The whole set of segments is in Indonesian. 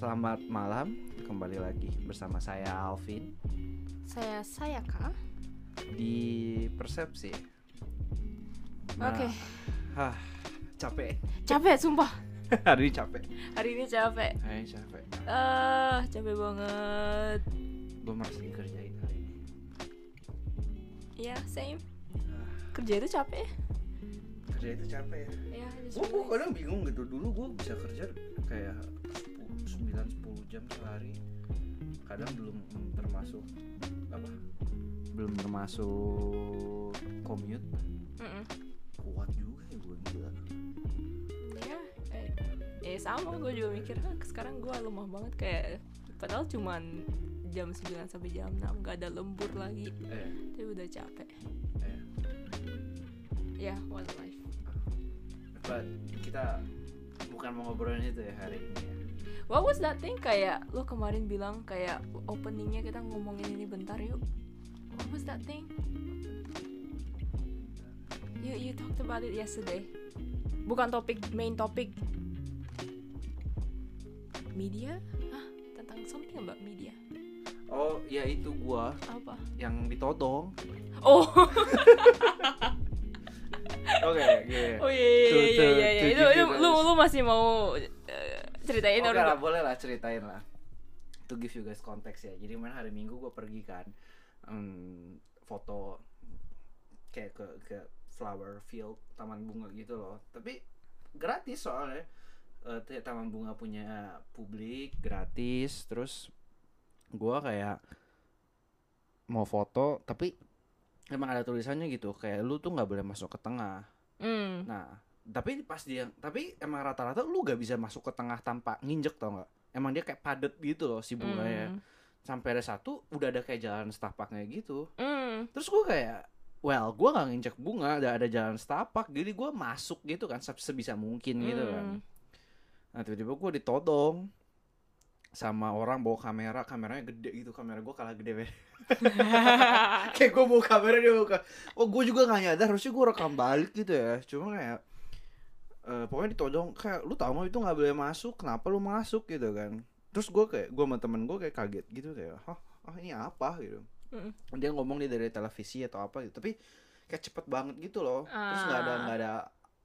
Selamat malam, kembali lagi bersama saya Alvin Saya saya kak. di Persepsi. Nah, Oke. Hah, capek. Capek sumpah. Hari ini capek. Hari ini capek. Hari ini capek. Ah, capek banget. Gue merasa dikerjain hari ini. Ya, same. Ah, Kerja itu capek. kerja itu capek ya. Ya, Gue gue kadang bingung gitu. Dulu gue bisa kerja kayak 9-10 jam sehari. Kadang belum termasuk apa? Belum termasuk commute. Kuat juga ya gue gila. Ya, eh, eh sama gue juga mikir "Ah, sekarang gue lemah banget kayak padahal cuman jam 9 sampai jam 6 gak ada lembur lagi Eh, tapi udah capek eh. ya what a life But kita bukan mau ngobrolin itu ya hari ini ya. What was that thing? Kayak lo kemarin bilang kayak openingnya kita ngomongin ini bentar yuk. What was that thing? You you talked about it yesterday. Bukan topik main topik. Media? Ah tentang something about media. Oh, ya itu gua. Apa? Yang ditodong. oh. Oke, iya. oh iya iya iya iya iya to itu lu lu masih mau ceritain orang lah, boleh lah ceritain lah. To give you guys konteks ya. Jadi mana hari Minggu gua pergi kan em, foto kayak ke ke flower field, taman bunga gitu loh. Tapi gratis soalnya. Eh, t- taman bunga punya publik gratis terus gua kayak mau foto tapi emang ada tulisannya gitu kayak lu tuh nggak boleh masuk ke tengah hmm. Nah, tapi pas dia, tapi emang rata-rata lu gak bisa masuk ke tengah tanpa nginjek tau nggak? Emang dia kayak padet gitu loh si bunganya. Hmm. Sampai ada satu udah ada kayak jalan setapaknya gitu. Hmm. Terus gua kayak, well, gua nggak nginjek bunga, ada ada jalan setapak, jadi gua masuk gitu kan se- sebisa mungkin gitu kan. Hmm. Nah tiba-tiba gua ditodong sama orang bawa kamera, kameranya gede gitu, kamera gua kalah gede be. kayak gue bawa kamera dia buka oh gue juga gak nyadar harusnya gue rekam balik gitu ya cuma kayak eh, pokoknya ditodong kayak lu tau nggak itu nggak boleh masuk kenapa lu masuk gitu kan terus gue kayak gue sama temen gue kayak kaget gitu kayak hah ah ini apa gitu Mm. dia ngomong dia dari televisi atau apa gitu tapi kayak cepet banget gitu loh terus nggak ada Ah. nggak ada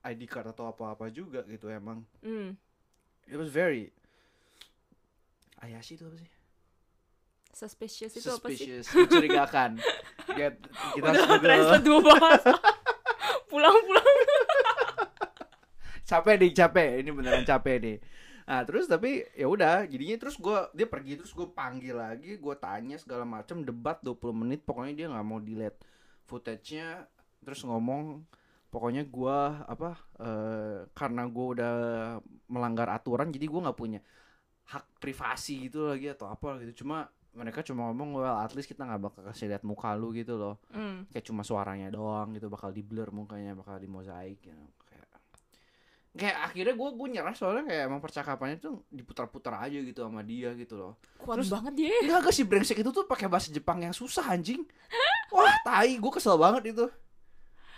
ID card atau apa-apa juga gitu emang Hmm. it was very Ayashi itu apa sih? Suspicious itu apa sih? Suspicious, mencurigakan. Get, kita Udah transfer dua bahasa. Pulang-pulang. Capek nih capek. Ini beneran capek nih nah terus tapi ya udah jadinya terus gua dia pergi terus gue panggil lagi gue tanya segala macam debat 20 menit pokoknya dia nggak mau delete footage-nya terus ngomong pokoknya gua apa eh, karena gua udah melanggar aturan jadi gua nggak punya hak privasi gitu lagi atau apa gitu. Cuma mereka cuma ngomong well at least kita nggak bakal kasih lihat muka lu gitu loh. Hmm. kayak cuma suaranya doang gitu bakal di blur mukanya bakal di mozaik gitu kayak akhirnya gue gue nyerah soalnya kayak emang percakapannya tuh diputar-putar aja gitu sama dia gitu loh. Kuat Terus- banget dia. enggak gak si brengsek itu tuh pakai bahasa Jepang yang susah anjing. Wah tai gue kesel banget itu.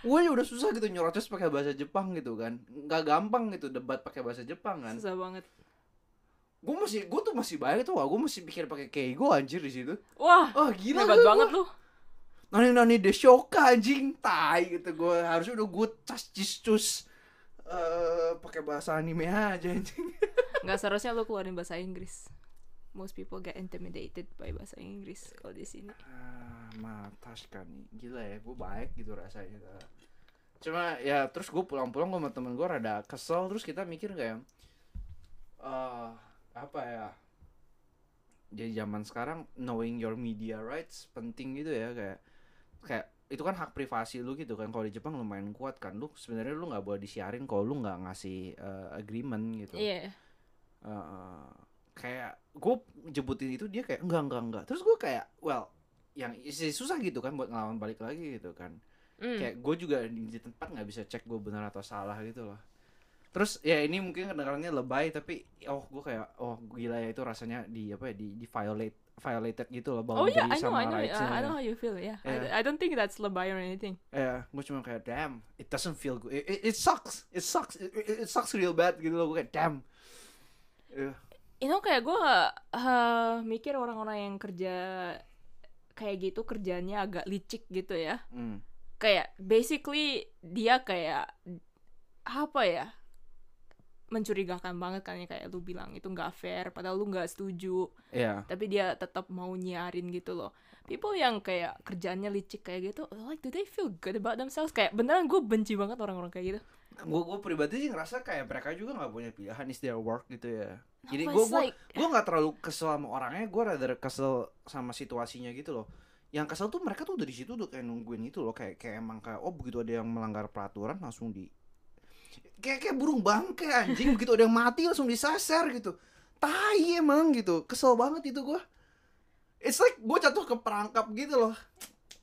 Gue udah susah gitu nyerocos pakai bahasa Jepang gitu kan. Nggak gampang gitu debat pakai bahasa Jepang kan. Susah banget. gue masih gue tuh masih bayang tuh wah gue masih pikir pakai keigo anjir di situ. Wah, oh gila hebat gua- banget lu. nani nani deshoka anjing. Tai gitu gue harusnya udah gue cas cis eh pakai bahasa anime aja anjing Nggak seharusnya lu keluarin bahasa Inggris. Most people get intimidated by bahasa Inggris kalau di sini. ah matas kan gila ya gue baik gitu rasanya cuma ya terus gue pulang-pulang sama temen gue rada kesel terus kita mikir kayak eh apa ya jadi zaman sekarang knowing your media rights penting gitu ya kayak kayak itu kan hak privasi lu gitu kan kalau di Jepang lumayan kuat kan lu sebenarnya lu nggak boleh disiarin kalau lu nggak ngasih eh, agreement gitu Iya. Heeh. kayak gue jebutin itu dia kayak enggak enggak enggak terus gue kayak well yang susah gitu kan buat ngelawan balik lagi gitu kan Hmm. kayak gue juga di, di tempat nggak bisa cek gue benar atau salah gitu loh terus ya ini mungkin kedengarannya lebay tapi oh gue kayak oh gila ya itu rasanya di apa ya di di violate violated gitu loh Oh boundary yeah, I know, sama I know, rights-nya. uh, I know how you feel. Yeah, Yeah. I, I don't think that's lebay or anything. Ya, gue cuma kayak damn, it doesn't feel good. It, it, it sucks, it sucks, it, it, it sucks real bad gitu loh. Gue kayak damn. Eh, you know kayak gue mikir orang-orang yang kerja kayak gitu kerjanya agak licik gitu ya Hmm. kayak basically dia kayak apa ya mencurigakan banget kan ya kayak lu bilang itu nggak fair padahal lu nggak setuju. Iya. tapi dia tetap mau nyiarin gitu loh. People yang kayak kerjaannya licik kayak gitu like do they feel good about themselves? Kayak beneran gue benci banget orang-orang kayak gitu. Gue gue pribadi sih ngerasa kayak mereka juga nggak punya pilihan is their work gitu ya. Jadi But gue it's gue like- gue nggak terlalu kesel sama orangnya gue rather kesel sama situasinya gitu loh. Yang kesel tuh mereka tuh dari situ udah kayak nungguin itu loh kayak kayak emang kayak oh begitu ada yang melanggar peraturan langsung di kayak kayak burung bangke anjing. Begitu ada yang mati langsung disasar gitu. Tai emang gitu. Kesel banget itu gue it's like gue jatuh ke perangkap gitu loh.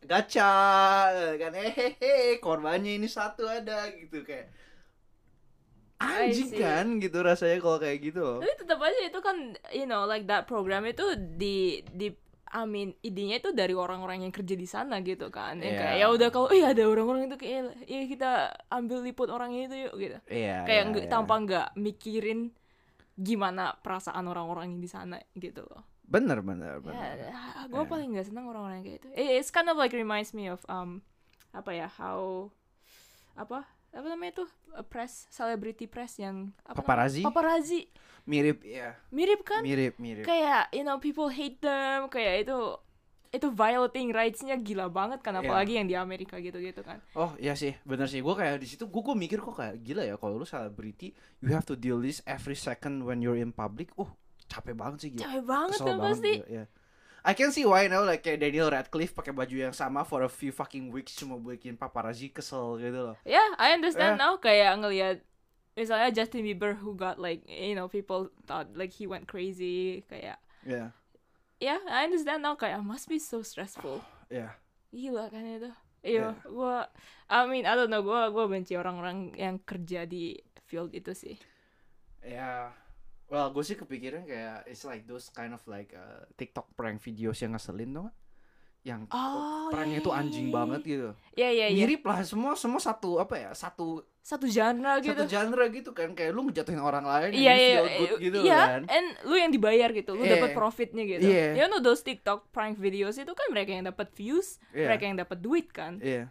Gacha kan. Hehehe korbannya ini satu ada gitu kayak. Anjing kan gitu rasanya kalau kayak gitu loh. Tapi tetap aja itu kan you know like that program itu di di I mean idenya itu dari orang-orang yang kerja di sana gitu kan yang kayak Iya. ya udah kalau iya ada orang-orang itu kayak ya kita ambil liput orangnya itu yuk gitu iya kayak iya, nggak iya. tanpa nggak mikirin gimana perasaan orang-orang yang di sana gitu loh bener bener bener ya gue Iya. paling nggak senang orang-orang kayak itu Eh, it's kind of like reminds me of um apa ya how apa apa namanya tuh? A press celebrity press yang apa namanya? Paparazzi? paparazzi. Mirip ya mirip kan? Mirip mirip. Kayak you know people hate them kayak itu itu violating rights-nya gila banget kan Iya. apalagi yang di Amerika gitu-gitu kan. Oh iya sih bener sih. Gue kayak di situ gue gue mikir kok kayak gila ya kalau lu selebriti you have to deal this every second when you're in public. Uh capek banget sih gila. Capek banget Kesel kan banget pasti. gila, ya. I can see why now like kayak Daniel Radcliffe pakai baju yang sama for a few fucking weeks cuma bikin paparazzi kesel gitu loh. Ya, I understand Eh. now kayak ngelihat misalnya Justin Bieber who got like you know people thought like he went crazy kayak ya ya I understand now kayak must be so stressful. Ya gila kan itu? Yeah. iya gua I mean I don't know gua gua benci orang-orang yang kerja di field itu sih. Ya well gue sih kepikiran kayak it's like those kind of like uh, TikTok prank videos yang ngeselin tuh yang Oh, pranknya iya, tuh iya, anjing iya, banget gitu ya ya ya mirip lah semua semua satu apa ya satu satu genre gitu satu genre gitu kan kayak lu ngejatuhin orang lain Iya iya feel good iya, gitu iya, kan and lu yang dibayar gitu, lu Iya. dapat profitnya gitu. Iya. You know those TikTok prank videos itu kan mereka yang dapat views, Iya. mereka yang dapat duit kan. iya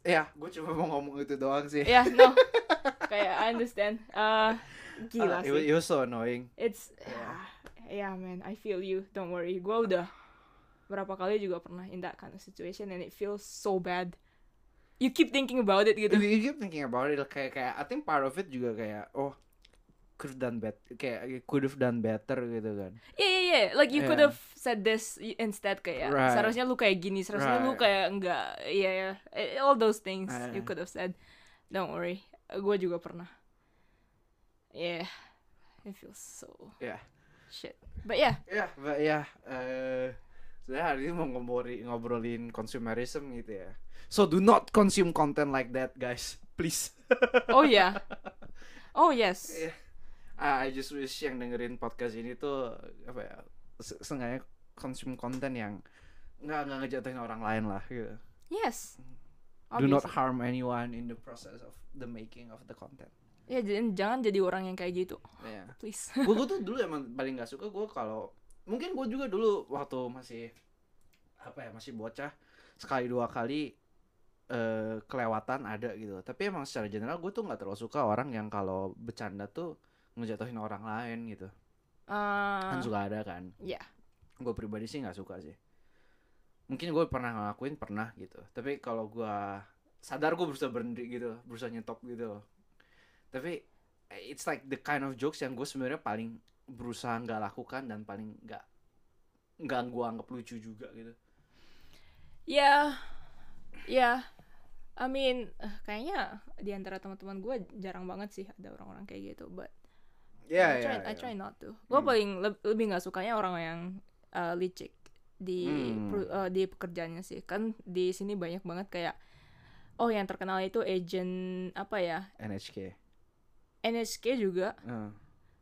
Iya, gue cuma mau ngomong itu doang sih. Ya, no. Kayak I understand. Uh, gila it, wa- sih. it was so annoying. It's Yeah. yeah man, I feel you. Don't worry. Gua udah berapa kali juga pernah in that kind of situation and it feels so bad. You keep thinking about it gitu. You keep thinking about it kayak kayak I think part of it juga kayak oh could have done bet kayak could have done better gitu kan. Yeah, yeah, yeah. Like you could Yeah. have said this instead kayak Right. seharusnya lu kayak gini, seharusnya lu Right. kayak enggak. Iya, yeah, yeah. All those things Uh. you could have said. Don't worry. Gue juga pernah. Yeah. It feels so Ya. shit. But yeah. Ya, but eh sebenarnya hari ini mau ngobrolin ngobrolin consumerism gitu ya. So do not consume content like that guys, please. Oh yeah. Oh yes. Iya. Ah, I just wish yang dengerin podcast ini tuh apa ya se- seenggaknya consume konten yang nggak nggak ngejatuhin orang lain lah gitu. Yes. Do not Obviously. harm anyone in the process of the making of the content. Ya jangan, jangan jadi orang yang kayak gitu, Ya. please. gue tuh dulu emang paling nggak suka gue kalau mungkin gue juga dulu waktu masih apa ya masih bocah sekali dua kali eh kelewatan ada gitu tapi emang secara general gue tuh nggak terlalu suka orang yang kalau bercanda tuh ngejatuhin orang lain gitu kan Uh, suka ada kan ya. gue pribadi sih nggak suka sih mungkin gue pernah ngelakuin pernah gitu tapi kalau gue sadar gue berusaha berhenti gitu berusaha nyetop gitu tapi it's like the kind of jokes yang gue sebenarnya paling berusaha nggak lakukan dan paling nggak nggak gue anggap lucu juga gitu Ya, ya. I mean, eh, kayaknya di antara teman-teman gue jarang banget sih ada orang-orang kayak gitu. But ya I try, I try not to. Gue Hmm. paling leb- lebih nggak sukanya orang yang uh, licik di Hmm. per- uh, di pekerjaannya sih. Kan di sini banyak banget kayak oh yang terkenal itu agent apa ya? NHK NSK juga. Eh,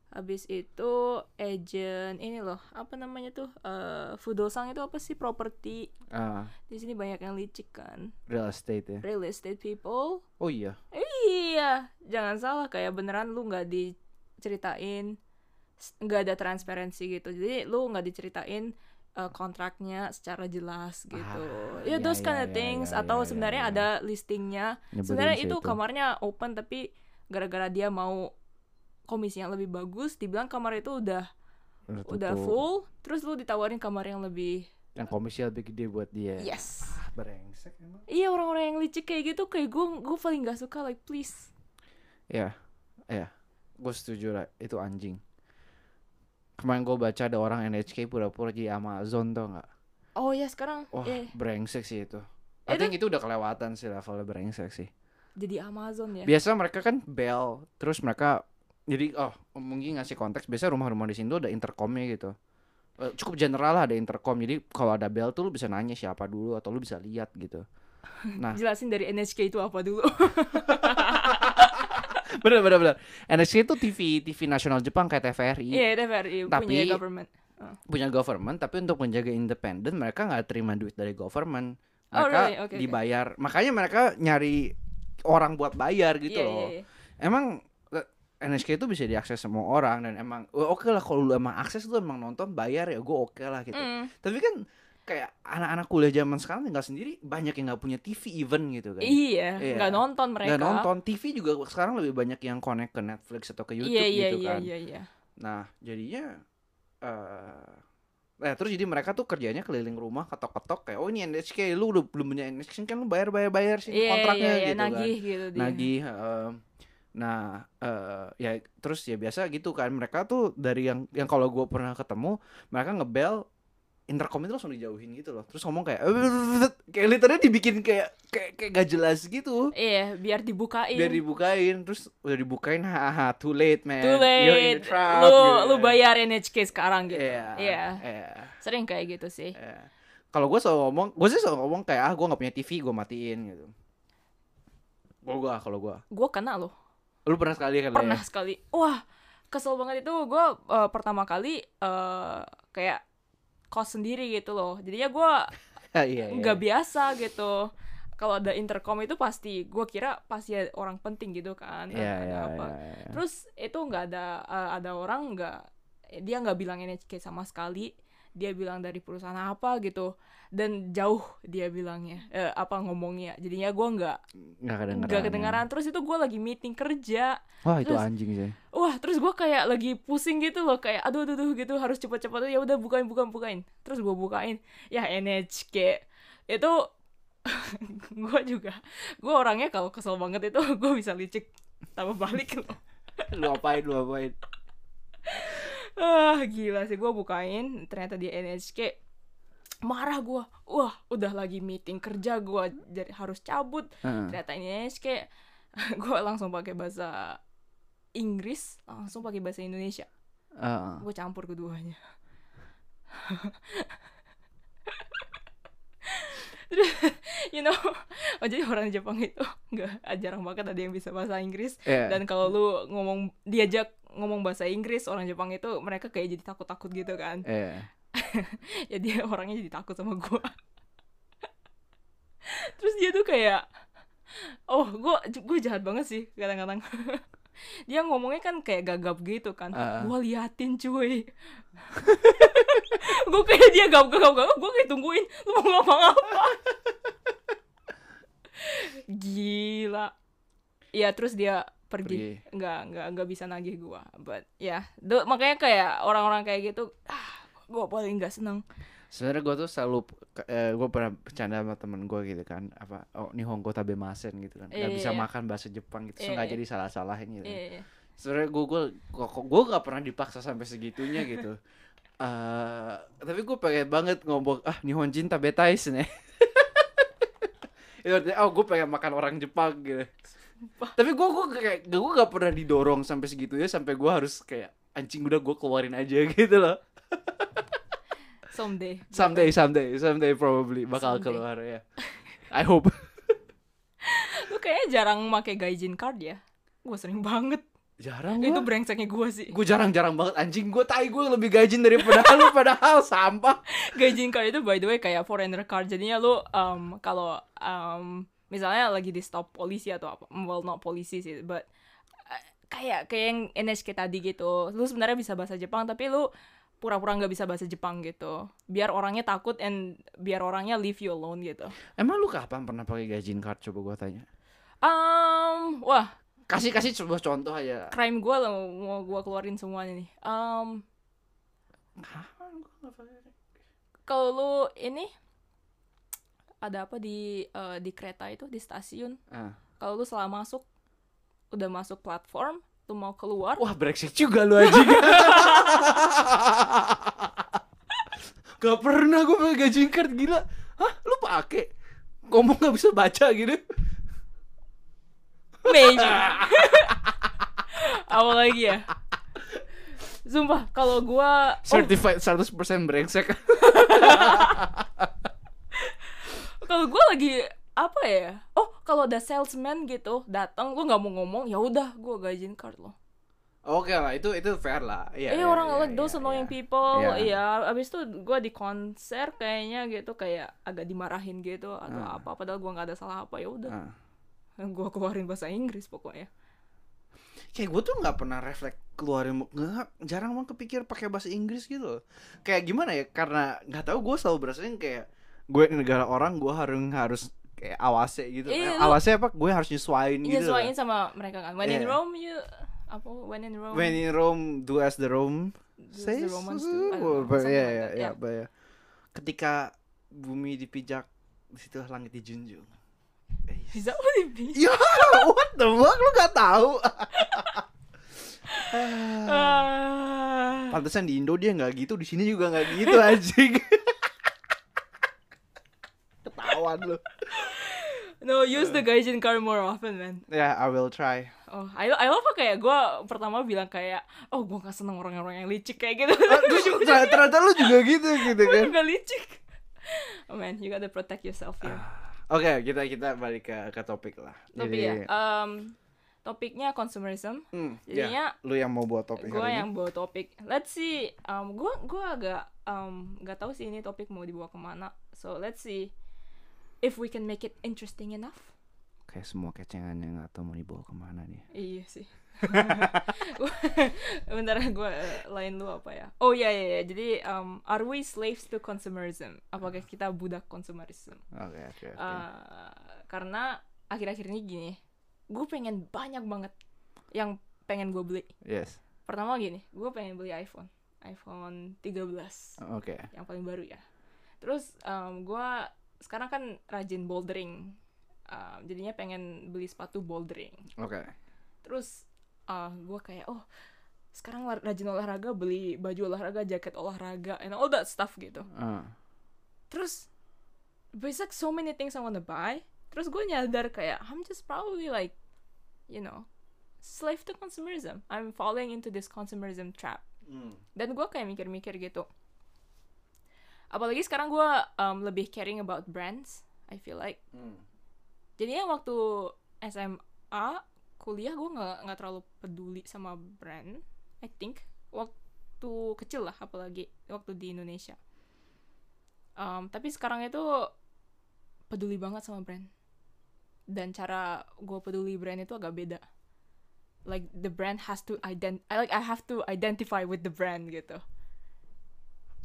Habis itu agent ini loh apa namanya tuh uh, Fudosang itu apa sih properti? Eh, di sini banyak yang licik kan? Real estate ya? Real estate people. Oh iya. Iya, jangan salah kayak beneran lu nggak diceritain nggak ada transparansi gitu. Jadi lu nggak diceritain uh, kontraknya secara jelas gitu. Ah, ya iya, those kind iya, of iya, things iya, atau iya, sebenarnya iya. ada listingnya. Sebenarnya itu kamarnya open tapi gara-gara dia mau komisi yang lebih bagus dibilang kamar itu udah udah tutup. full terus lu ditawarin kamar yang lebih yang komisi lebih gede buat dia. Yes. Ah brengsek emang. Iya orang-orang yang licik kayak gitu kayak gue gue paling gak suka like please. Ya ya gue setuju lah itu anjing kemarin gue baca ada orang NHK pura-pura jadi Amazon tau nggak? Oh ya sekarang. Wah eh, brengsek sih itu. I Itu- think itu udah kelewatan sih levelnya brengsek sih. Jadi Amazon ya? Biasa mereka kan bel terus mereka jadi oh mungkin ngasih konteks biasa rumah-rumah di sini tuh ada intercomnya gitu. Eh, cukup general lah ada intercom. Jadi kalau ada bel tuh lu bisa nanya siapa dulu atau lu bisa lihat gitu. Nah. Jelasin dari NHK itu apa dulu bener bener bener. NHK itu TV TV nasional Jepang kayak TVRI iya TVRI punya Tapi- government. Punya government tapi untuk menjaga independen mereka nggak terima duit dari government. Oh, mereka really? Oke, oke. dibayar. Makanya mereka nyari orang buat bayar gitu Iya, loh. iya, iya. emang eh, NSK itu bisa diakses semua orang dan emang oh, oke lah kalau lu emang akses lu emang nonton bayar ya gue oke lah gitu. Mm. tapi kan kayak anak-anak kuliah zaman sekarang tinggal sendiri banyak yang nggak punya TV even gitu kan iya Iya. nggak nonton mereka nggak nonton TV juga sekarang lebih banyak yang connect ke Netflix atau ke YouTube iya iya gitu iya kan iya iya Nah, jadinya eh Nah, terus jadi mereka tuh kerjanya keliling rumah ketok-ketok kayak oh ini NHK lu udah belum punya NHK kan lu bayar bayar bayar sih iya kontraknya iya, iya, gitu kan. nagih gitu dia Nagih heeh. nah, eh ya terus ya biasa gitu kan mereka tuh dari yang yang kalau gue pernah ketemu mereka ngebel intercom itu langsung dijauhin gitu loh. Terus ngomong kayak kayak literally dibikin kayak kayak kayak gak jelas gitu. iya biar dibukain Biar dibukain terus udah dibukain haha too late man. too You're in late the trap, lu gitu lu kan. bayar NHK sekarang gitu Iya. iya Iya. sering kayak gitu sih iya. Kalau gue selalu ngomong, gue sih selalu ngomong kayak ah gue nggak punya TV, gue matiin gitu. Kalau gue, kalau gue, gue kena loh lu pernah sekali kan? pernah sekali wah kesel banget itu gue pertama kali eh, kayak kos sendiri gitu loh jadinya gue Ya? iya, iya. nggak biasa gitu kalau ada intercom itu pasti gue kira pasti ada orang penting gitu kan Iya, ada iya, apa iya, iya. terus itu nggak ada eh, ada orang nggak dia nggak bilang NHK sama sekali dia bilang dari perusahaan apa gitu. Dan jauh dia bilangnya eh, apa ngomongnya. Jadinya gue nggak nggak kedengeran. nggak kedengaran terus itu gue lagi meeting kerja. Wah itu Terus- anjing sih. wah terus gue kayak lagi pusing gitu loh. Kayak aduh aduh, aduh gitu. Harus cepet-cepet. Ya udah bukain bukain bukain. Terus gue bukain. Ya NHK itu gue juga gue orangnya kalau kesel banget itu gue bisa licik. Tambah balik loh. Lu apain, lu apain? ah gila sih. Gue bukain ternyata di NHK marah gue wah udah lagi meeting kerja gue jadi harus cabut. Heeh. ternyata ini NHK gue langsung pakai bahasa Inggris langsung pakai bahasa Indonesia. Heeh. gue campur keduanya Terus, you know oh jadi orang Jepang itu nggak jarang banget ada yang bisa bahasa Inggris. Iya. dan kalau lu ngomong diajak ngomong bahasa Inggris orang Jepang itu mereka kayak jadi takut-takut gitu kan. Ya dia orangnya jadi takut sama gua. Terus dia tuh kayak oh gua gua jahat banget sih kadang-kadang dia ngomongnya kan kayak gagap gitu kan. Ah. gua liatin cuy. Gua kayak dia gagap gagap gagap. Gua kayak tungguin lu mau ngomong apa? Gila. Ya terus dia pergi, Pergi. nggak nggak nggak bisa nagih gua. But ya. Do- makanya kayak orang-orang kayak gitu ah gua paling nggak seneng Sebenarnya gue tuh selalu eh, gue pernah bercanda sama temen gue gitu kan apa oh Nihongo tabemasen gitu kan nggak Iya, bisa iya. makan bahasa Jepang gitu Iya, sengaja iya. disalah-salahin gitu. Iya, iya. Sebenarnya gue gue gue gak pernah dipaksa sampai segitunya gitu. eh tapi gue pengen banget ngomong ah Nihonjin tabetais nih. Itu artinya, oh gue pengen makan orang Jepang gitu. Tapi gue gue kayak gue gak pernah didorong sampai segitunya sampai gue harus kayak anjing udah gue keluarin aja gitu loh. Someday Someday, someday, someday probably bakal Someday. keluar ya. I hope. lu kayaknya jarang make gaijin card ya gue sering banget Jarang itu gua. brengseknya gue sih Gue jarang-jarang banget anjing. Gue tai gue lebih gajin daripada lu padahal sampah. gaijin card itu by the way kayak foreigner card jadinya lu um, kalau um, misalnya lagi di stop polisi atau apa well not polisi sih but uh, kayak kayak yang NHK tadi gitu lu sebenarnya bisa bahasa Jepang tapi lu pura-pura nggak bisa bahasa Jepang gitu. Biar orangnya takut and biar orangnya leave you alone gitu. Emang lu kapan pernah pakai gajin card? Coba gua tanya? um wah. Kasih kasih sebuah contoh aja. crime gue lah mau gue keluarin semuanya nih. Um kalau lu ini ada apa di eh, di kereta itu di stasiun. Ah. kalau lu salah masuk udah masuk platform lu mau keluar Wah brengsek juga lu aja. Gak pernah gue pakai gajin card gila. Hah? Lu pakai? Ngomong gak bisa baca gitu? maybe apa lagi ya sumpah kalau gua oh, Certified 100% brengsek. kalau gua lagi apa ya oh kalau ada salesman gitu datang lu nggak mau ngomong ya udah gua gajin card lo Oke lah, itu itu fair lah. Iya. eh iya, orang iya, like those iya, annoying iya. people Iya. iya abis itu gua di konser kayaknya gitu kayak agak dimarahin gitu atau Ah. apa padahal gua nggak ada salah apa ya udah Ah. gua keluarin bahasa Inggris pokoknya Kayak gue tuh nggak pernah refleks keluarin nggak jarang banget kepikir pakai bahasa Inggris gitu. Kayak gimana ya? Karena nggak tahu gue selalu berasain kayak gue negara orang gue harus harus kayak awase gitu. Iya, Eh, awase apa? Gue harus nyesuaiin gitu. nyesuaiin sama mereka kan when in Iya. Rome you apa when in Rome When in Rome, do as the Rome the says. Romans do. Yeah, like yeah, that. yeah, Yeah. but yeah. Ketika bumi dipijak, di situ langit dijunjung. Eh, what it means? Ya, what the fuck? Lu gak tahu? Ah. Pantesan di Indo dia nggak gitu, di sini juga nggak gitu anjing. Ketahuan lu. No, use the gaijin card more often, man. Ya, I will try. Oh, I, I love kayak gue pertama bilang kayak, oh gue gak seneng orang-orang yang licik kayak gitu. Ah, ternyata, ternyata lu juga gitu gitu gue kan. juga licik. Oh man, you gotta protect yourself here. Oke, kita kita balik ke ke topik lah. Tapi ya, um, topiknya consumerism. hmm, jadinya ya, lu yang mau buat topik gue yang bawa topik. Let's see. Um, gue gue agak um, gak tahu sih ini topik mau dibawa ke mana. So let's see if we can make it interesting enough. Kayak semua kecengannya nggak tahu mau dibawa ke mana nih. Iya sih. Bentar gue lain lu apa ya? Oh iya iya iya. Jadi um, are we slaves to consumerism? Apakah kita budak consumerism? Oke, oke, oke. Uh, karena akhir-akhir ini gini, gue pengen banyak banget yang pengen gue beli. Yes. Pertama gini, gue pengen beli iPhone, iPhone 13 Oke. yang paling baru ya. Terus um, gue sekarang kan rajin bouldering, Um, jadinya pengen beli sepatu bouldering. Oke. Terus uh, gue kayak oh sekarang rajin olahraga beli baju olahraga, jaket olahraga, and all that stuff gitu. Ah. Terus like so many things I wanna buy. Terus gue nyadar kayak I'm just probably like you know slave to consumerism. I'm falling into this consumerism trap. Hmm. Dan gue kayak mikir-mikir gitu. Apalagi sekarang gue um, lebih caring about brands. I feel like. Hmm. Jadinya waktu SMA kuliah gue nggak nggak terlalu peduli sama brand. I think waktu kecil lah apalagi waktu di Indonesia. Um, tapi sekarang itu peduli banget sama brand. Dan cara gue peduli brand itu agak beda. Like the brand has to ident I like I have to identify with the brand gitu.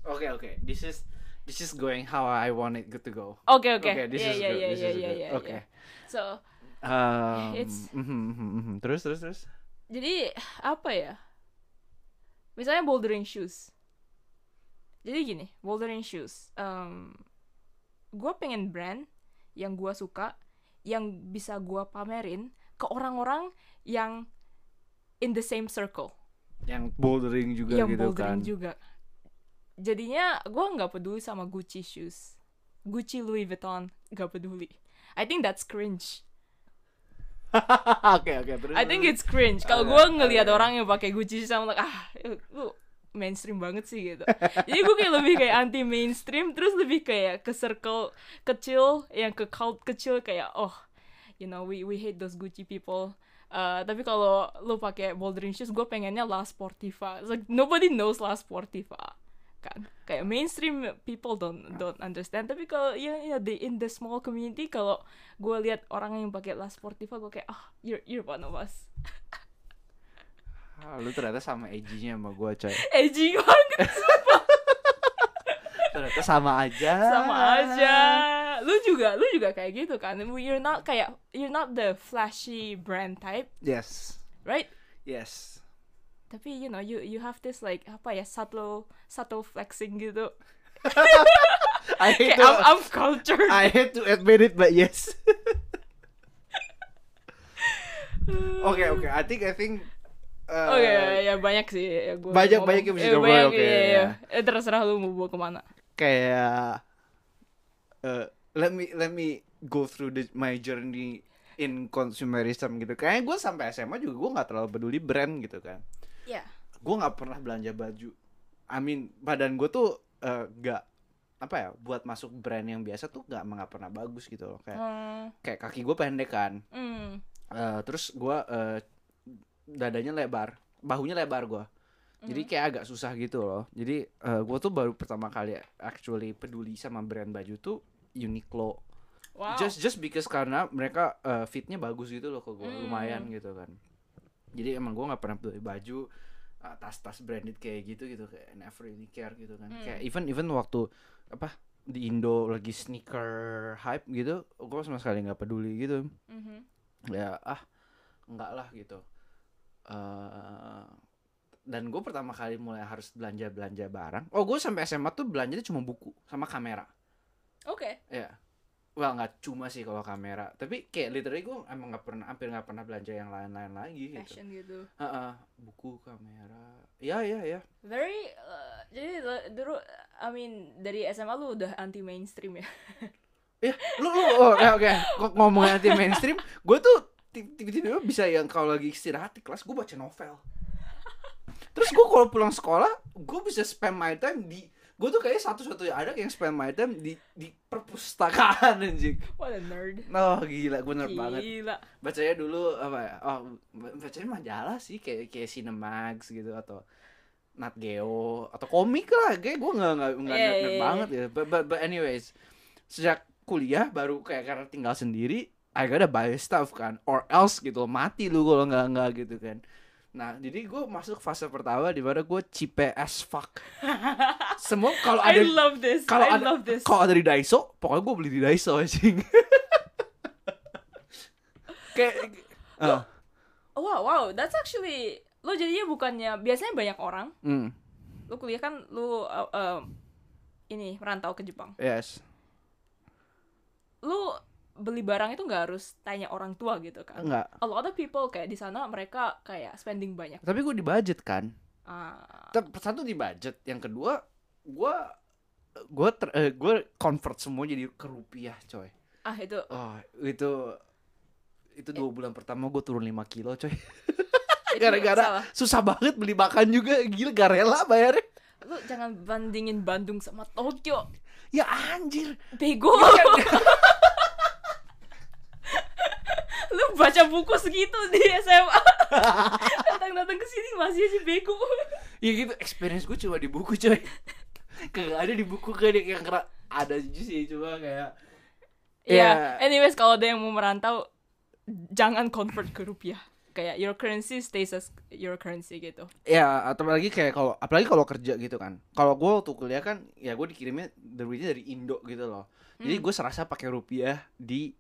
Oke, oke. This is this is going how I want it to go. Oke oke. Oke, this Iya is iya good, iya this iya is iya good. iya. Oke. iya. So Um, It's- mhm, mhm, mhm. Terus terus terus. jadi apa ya? Misalnya bouldering shoes. Jadi gini, bouldering shoes. Um, gue pengen brand yang gue suka, yang bisa gue pamerin ke orang-orang yang in the same circle, Yang bouldering juga yang gitu bouldering kan. juga. Jadinya gue nggak peduli sama Gucci shoes, Gucci Louis Vuitton nggak peduli. I think that's cringe. Oke, oke. Terus. I think it's cringe. Kalau gue ngelihat orang yang pakai Gucci sama like ah lu mainstream banget sih gitu. Jadi gue kayak lebih kayak anti mainstream, terus lebih kayak ke circle kecil, yang ke cult kecil kayak oh, you know we we hate those Gucci people. Uh, tapi kalau lu pakai bouldering shoes, gue pengennya La Sportiva. It's like nobody knows La Sportiva kan. Kayak mainstream people don't don't understand. Tapi kalau ya ya di in the small community kalau gue lihat orang yang pakai La Sportiva gue kayak ah you're you're one of us. Ah, lu ternyata sama edgy-nya sama gua coy. Edgy banget ternyata sama aja. Sama aja. Lu juga lu juga kayak gitu kan. You're not kayak you're not the flashy brand type. Yes. Right? Yes tapi you know you you have this like apa ya subtle subtle flexing gitu I hate to, I'm, I'm cultured I hate to admit it but yes Oke oke, I think I think. uh, Oke, ya banyak sih. Ya, gua Banyak- ngomong. banyak yang bisa Eh, diomongin, banyak, oke, iya, ya. iya. Eh, terserah lu mau bawa ke mana. Kayak, uh, let me let me go through the, my journey in consumerism gitu. Kayaknya gue sampai SMA juga gue nggak terlalu peduli brand gitu kan. Ya. Gue nggak pernah belanja baju. I mean badan gue tuh uh, nggak apa ya buat masuk brand yang biasa tuh nggak nggak pernah bagus gitu loh kayak Hmm. kayak kaki gue pendek kan Hmm. Eh, terus gua eh, dadanya lebar, bahunya lebar gua. Jadi Mhm. kayak agak susah gitu loh. Jadi eh, gua tuh baru pertama kali actually peduli sama brand baju tuh Uniqlo. Wow. Just just because karena mereka eh, fitnya bagus gitu loh ke gua, Hmm. lumayan gitu kan. Jadi emang gua nggak pernah beli baju eh, tas-tas branded kayak gitu gitu kayak never really care gitu kan. Hmm. Kayak even even waktu apa di Indo lagi sneaker hype gitu, gua sama sekali nggak peduli gitu Mhm. ya ah enggak lah gitu eh dan gue pertama kali mulai harus belanja belanja barang oh gue sampai SMA tuh belanjanya cuma buku sama kamera Oke. ya well nggak cuma sih kalau kamera. Tapi kayak literally gue emang nggak pernah hampir nggak pernah belanja yang lain-lain lagi gitu. Fashion gitu. Heeh, buku kamera. Ya ya ya. Very uh, jadi dulu I mean dari SMA lu udah anti mainstream ya. ya lu lu oh, oke oke. Kok ngomongin anti mainstream gue tuh ti- tiba-tiba bisa yang kalau lagi istirahat di kelas gue baca novel. Terus gue kalau pulang sekolah gue bisa spend my time di gue tuh kayak satu-satunya anak yang spend my time di di perpustakaan anjing What a nerd. oh gila gue nerd banget Gila. bacanya dulu apa ya oh bacanya majalah sih kayak kayak Cinemax gitu atau Nat Geo atau komik lah kayak gue nggak nggak nggak Iya, nerd, nerd iya. banget ya but, but, but anyways sejak kuliah baru kayak karena tinggal sendiri I gotta buy stuff kan or else gitu mati lu kalau nggak nggak gitu kan nah jadi gue masuk fase pertama di mana gue cipe as fuck semua kalau I ada love this. kalau I ada love this. kalau ada di Daiso pokoknya gue beli di Daiso anjing kayak ah, Wow, wow, that's actually lo jadinya bukannya biasanya banyak orang hmm, lu kuliah kan lu uh, uh, ini merantau ke Jepang. yes Lu beli barang itu nggak harus tanya orang tua gitu kan. enggak A lot of people kayak di sana mereka kayak spending banyak. tapi gue di budget kan. Ah, Ter- satu di budget yang kedua gue gue ter- eh, gue convert semua jadi ke rupiah coy. Ah itu. Oh itu itu dua bulan pertama gue turun 5 kilo coy. Gara-gara susah banget beli makan juga gila gak rela bayarnya. Lu jangan bandingin Bandung sama Tokyo. ya anjir. Bego. lu baca buku segitu di SMA. Datang-datang ke sini masih aja bego. ya gitu experience gue cuma di buku coy kagak ada di buku kayak yang kera ada aja sih cuma kayak Ya, Ya. anyways kalau ada yang mau merantau jangan convert ke rupiah. Kayak your currency stays as your currency gitu. ya atau lagi kayak kalau apalagi kalau kerja gitu kan kalau gue waktu kuliah kan ya gue dikirimnya duitnya dari Indo gitu loh jadi Hmm. gue serasa pakai rupiah di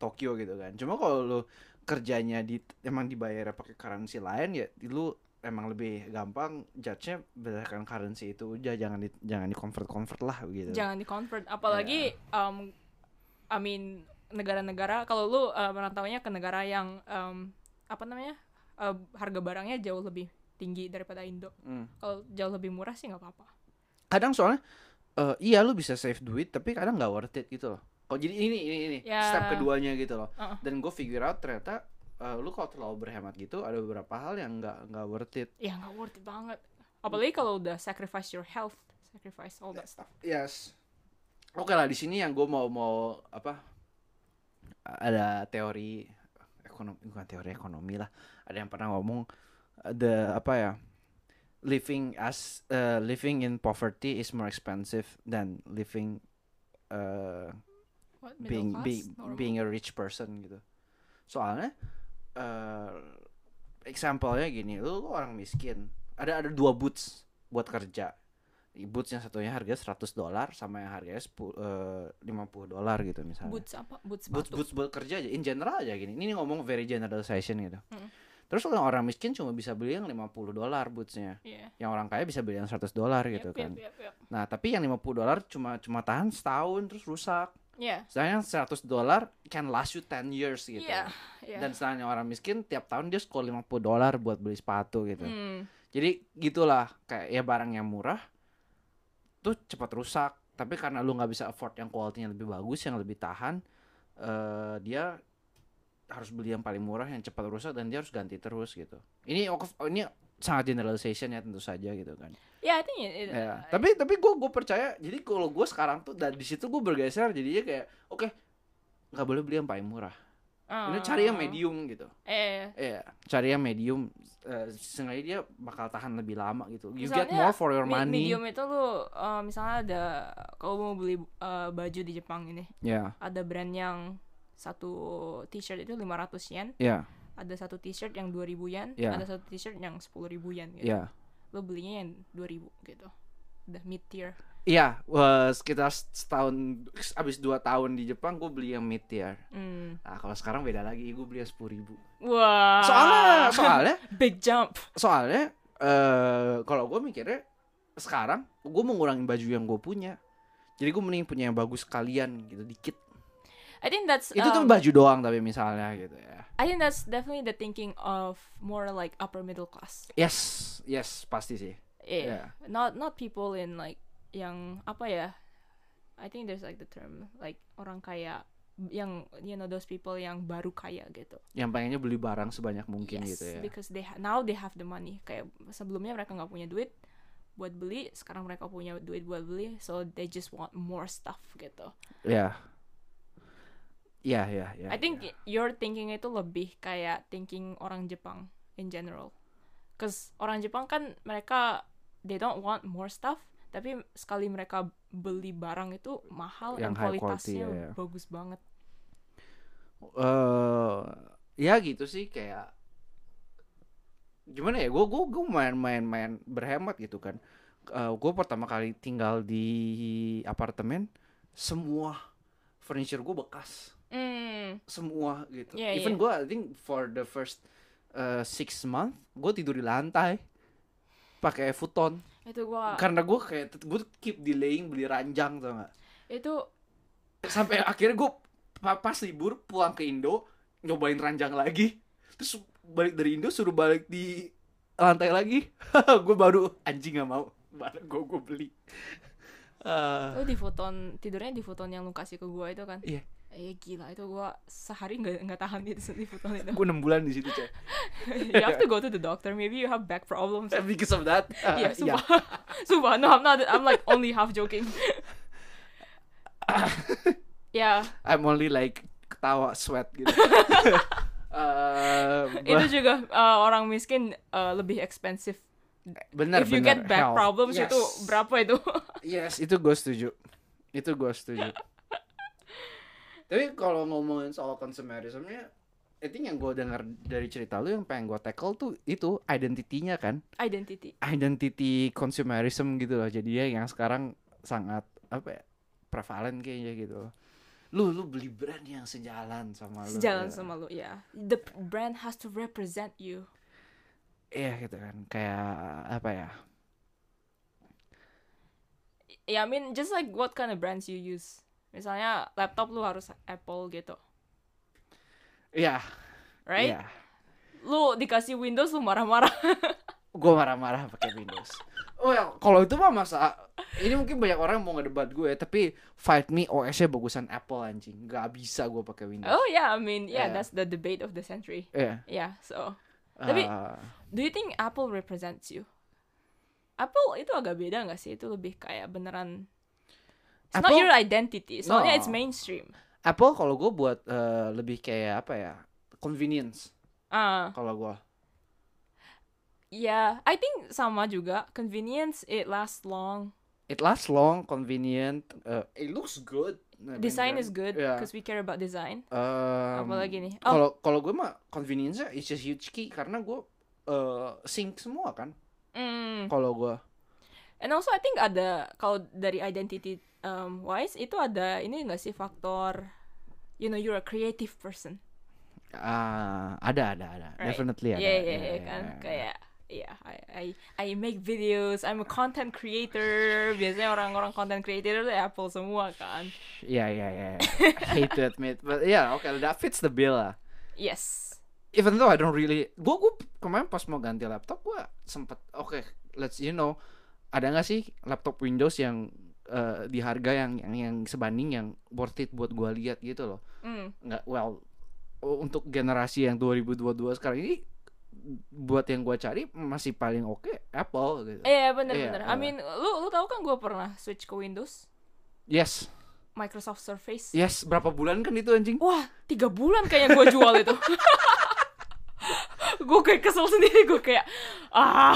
Tokyo gitu kan cuma kalau lu kerjanya di emang dibayar pakai currency lain ya lu emang lebih gampang judge-nya berdasarkan currency itu aja jangan di jangan di convert convert lah gitu Jangan di convert apalagi um, I mean negara-negara kalau lu uh, merantaunya ke negara yang um, apa namanya? uh, harga barangnya jauh lebih tinggi daripada Indo. Hmm. Kalau jauh lebih murah sih nggak apa-apa. kadang soalnya eh, iya lu bisa save duit tapi kadang nggak worth it gitu loh kok jadi ini ini ini Ya. step keduanya gitu loh Uh-uh. dan gue figure out ternyata eh, lu kalau terlalu berhemat gitu ada beberapa hal yang nggak nggak worth it Ya nggak worth it banget. Apalagi kalau udah sacrifice your health, sacrifice all that stuff. yes oke lah di sini yang gue mau mau apa ada teori ekonomi bukan teori ekonomi lah ada yang pernah ngomong uh, the apa ya living as uh, living in poverty is more expensive than living uh, What, being class? being Normal? being a rich person gitu soalnya eh example-nya gini, lu, lu orang miskin, ada ada dua boots buat kerja. Boots yang satunya harga 100 dolar sama yang harganya 10 eh, 50 dolar gitu misalnya. Boots apa? Boots boots sepatu. boots buat kerja aja in general aja gini ini ngomong very generalization gitu Mm. terus kalau orang miskin cuma bisa beli yang 50 dolar bootsnya Iya. yang orang kaya bisa beli yang 100 dolar gitu Yep, kan yep, yep, yep. nah tapi yang 50 dolar cuma cuma tahan setahun terus rusak Iya. sedangkan yang 100 dolar can last you 10 years gitu Iya. Iya. dan sedangkan orang miskin tiap tahun dia skor 50 dolar buat beli sepatu gitu Hmm. jadi gitulah kayak ya barang yang murah tuh cepat rusak tapi karena lu nggak bisa afford yang kualitinya lebih bagus yang lebih tahan eh dia harus beli yang paling murah yang cepat rusak dan dia harus ganti terus gitu ini ini sangat generalization ya tentu saja gitu kan. Yeah, I think it, it- ya tapi tapi gue gue percaya jadi kalau gue sekarang tuh dari situ gue bergeser jadinya kayak oke nggak boleh beli yang paling murah. Ini cari yang uh, medium gitu. Eh, Iya, cari yang medium. Eh, sengaja dia bakal tahan lebih lama gitu. You get Misalnya, more for your money. medium itu lu uh, misalnya ada kalau mau beli uh, baju di Jepang ini, Ya, ada brand yang satu t-shirt itu 500 yen, ya, ada satu t-shirt yang 2000 yen, Yeah. ada satu t-shirt yang 10.000 yen gitu. ya. Lu belinya yang 2000 gitu. Udah mid tier. Iya, wah, sekitar setahun abis dua tahun di Jepang gue beli yang mid tier. Hmm. Nah kalau sekarang beda lagi, gue beli yang sepuluh ribu. Wah. Soalnya, soalnya, big jump. soalnya, eh kalau gue mikirnya sekarang gue mau ngurangin baju yang gue punya. Jadi gue mending punya yang bagus sekalian gitu dikit. I think that's Itu tuh um, baju doang tapi misalnya gitu ya. I think that's definitely the thinking of more like upper middle class. Yes, yes pasti sih. Yeah. Not not people in like yang apa ya? I think there's like the term like orang kaya yang you know those people yang baru kaya gitu. Yang pengennya beli barang sebanyak mungkin yes, gitu ya. because they ha- now they have the money. Kayak sebelumnya mereka nggak punya duit buat beli, sekarang mereka punya duit buat beli, so they just want more stuff gitu. Ya. Ya, ya, ya. I think your thinking itu lebih kayak thinking orang Jepang in general. Cause orang Jepang kan mereka they don't want more stuff, tapi sekali mereka beli barang itu mahal Yang dan high quality, kualitasnya ya, ya. bagus banget. eh ya gitu sih kayak gimana ya gue gue gue main main main berhemat gitu kan gue pertama kali tinggal di apartemen semua furniture gue bekas Hmm, semua gitu. Iya, even iya. gue I think for the first uh, six month gue tidur di lantai pakai futon. Itu gua karena gue kayak gue keep delaying beli ranjang tau gak itu sampai akhirnya gue pas libur pulang ke Indo nyobain ranjang lagi. Terus balik dari Indo suruh balik di lantai lagi. Gue baru anjing gak mau. Barang gue gue beli. Eh, lu di foton tidurnya di foton yang lu kasih ke gua itu kan? Iya. Eh gila itu gua sehari nggak nggak tahan di, di foton itu. gue enam bulan di situ cek you have to go to the doctor. Maybe you have back problems. because of that uh, Iya, ya. sumpah. sumpah. No, I'm not. I'm like only half joking. ya, I'm only like ketawa sweat gitu Eh, itu juga uh, orang miskin uh, lebih expensive. benar If you benar, get back health. problems Yes. itu berapa itu? Yes, itu gue setuju. Itu gue setuju. Tapi kalau ngomongin soal consumerismnya, I think yang gue dengar dari cerita lu yang pengen gue tackle tuh itu identitinya kan, Identity. identity consumerism gitu loh. Jadi ya yang sekarang sangat apa ya, prevalent kayaknya gitu. loh. Lu lu beli brand yang sejalan sama lu. Sejalan ya. sama lu, ya. The brand has to represent you. Iya gitu kan, kayak apa ya? Ya, I mean just like what kind of brands you use. Misalnya laptop lu harus Apple gitu, Iya, right? iya. Lu dikasih Windows lu marah-marah. gue marah-marah pakai Windows. Oh ya, kalau itu mah masa ini mungkin banyak orang yang mau ngedebat gue, tapi fight me OS-nya bagusan Apple anjing. Gak bisa gue pakai Windows. oh yeah, I mean yeah, Yeah. that's the debate of the century. Iya. Yeah, so Tapi- Ah, do you think Apple represents you? Apple itu agak beda nggak sih? Itu lebih kayak beneran It's not Apple- your identity. Soalnya No. it's mainstream. Apple kalau gue buat eh, lebih kayak apa ya? Convenience Ah, kalau gue. yeah, I think sama juga. Convenience, it lasts long. It lasts long, convenient, eh, it looks good. main design is good because we care about design. Um, Apalagi nih? Oh. Kalau kalau gue mah convenience is a huge key karena gue uh, sync semua kan. Mm. Kalau gue And also I think ada kalau dari identity um, wise itu ada ini enggak sih faktor you know you're a creative person. ah ada ada ada Right. definitely ada. Iya iya Iya, iya iya, kan iya. kayak yeah I, I I make videos I'm a content creator biasanya orang-orang content creator itu Apple semua kan Iya iya iya. I Hate to admit, but yeah, okay, that fits the bill lah. yes Even though I don't really, gue gue kemarin pas mau ganti laptop gue sempet, oke, let's you know, ada nggak sih laptop Windows yang uh, di harga yang yang yang sebanding yang worth it buat gue lihat gitu loh. mm. Nggak, well, untuk generasi yang 2022 sekarang ini buat yang gue cari masih paling oke Apple gitu. iya bener Iya, bener I iya. mean lu lu tahu kan gue pernah switch ke Windows Yes, Microsoft Surface yes, berapa bulan kan itu anjing? wah tiga bulan kayaknya gue jual itu gue kayak kesel sendiri gue kayak ah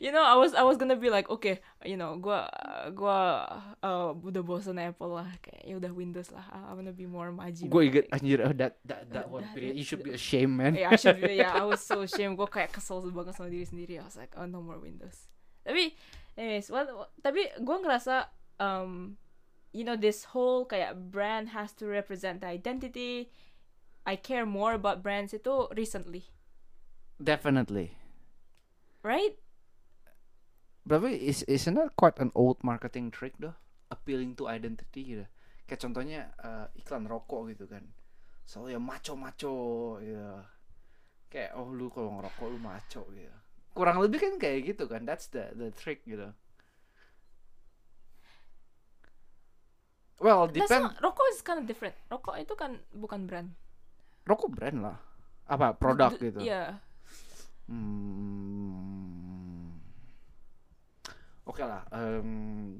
you know I was I was gonna be like okay you know gue gue uh, udah bosen Apple lah kayak ya udah Windows lah I wanna be more maju Gue inget anjir oh, that that that one period you should be ashamed man. yeah, I should be, yeah, I was so ashamed. Gue kayak kesel banget sama diri sendiri. I was like, oh no more Windows. Tapi, anyways, what, what- tapi gue ngerasa, um, you know, this whole kayak brand has to represent the identity. I care more about brands itu recently, Definitely. right? Tapi is isn't that quite an old marketing trick though? Appealing to identity gitu. Kayak contohnya eh, iklan rokok gitu kan. Selalu yang maco-maco gitu. Kayak oh lu kalau ngerokok lu maco gitu. Kurang lebih kan kayak gitu kan. That's the the trick gitu. Well, depend. not, rokok is kind of different. Rokok itu kan bukan brand. Rokok brand lah. Apa produk Du- gitu. Iya. Hmm. Oke lah. em,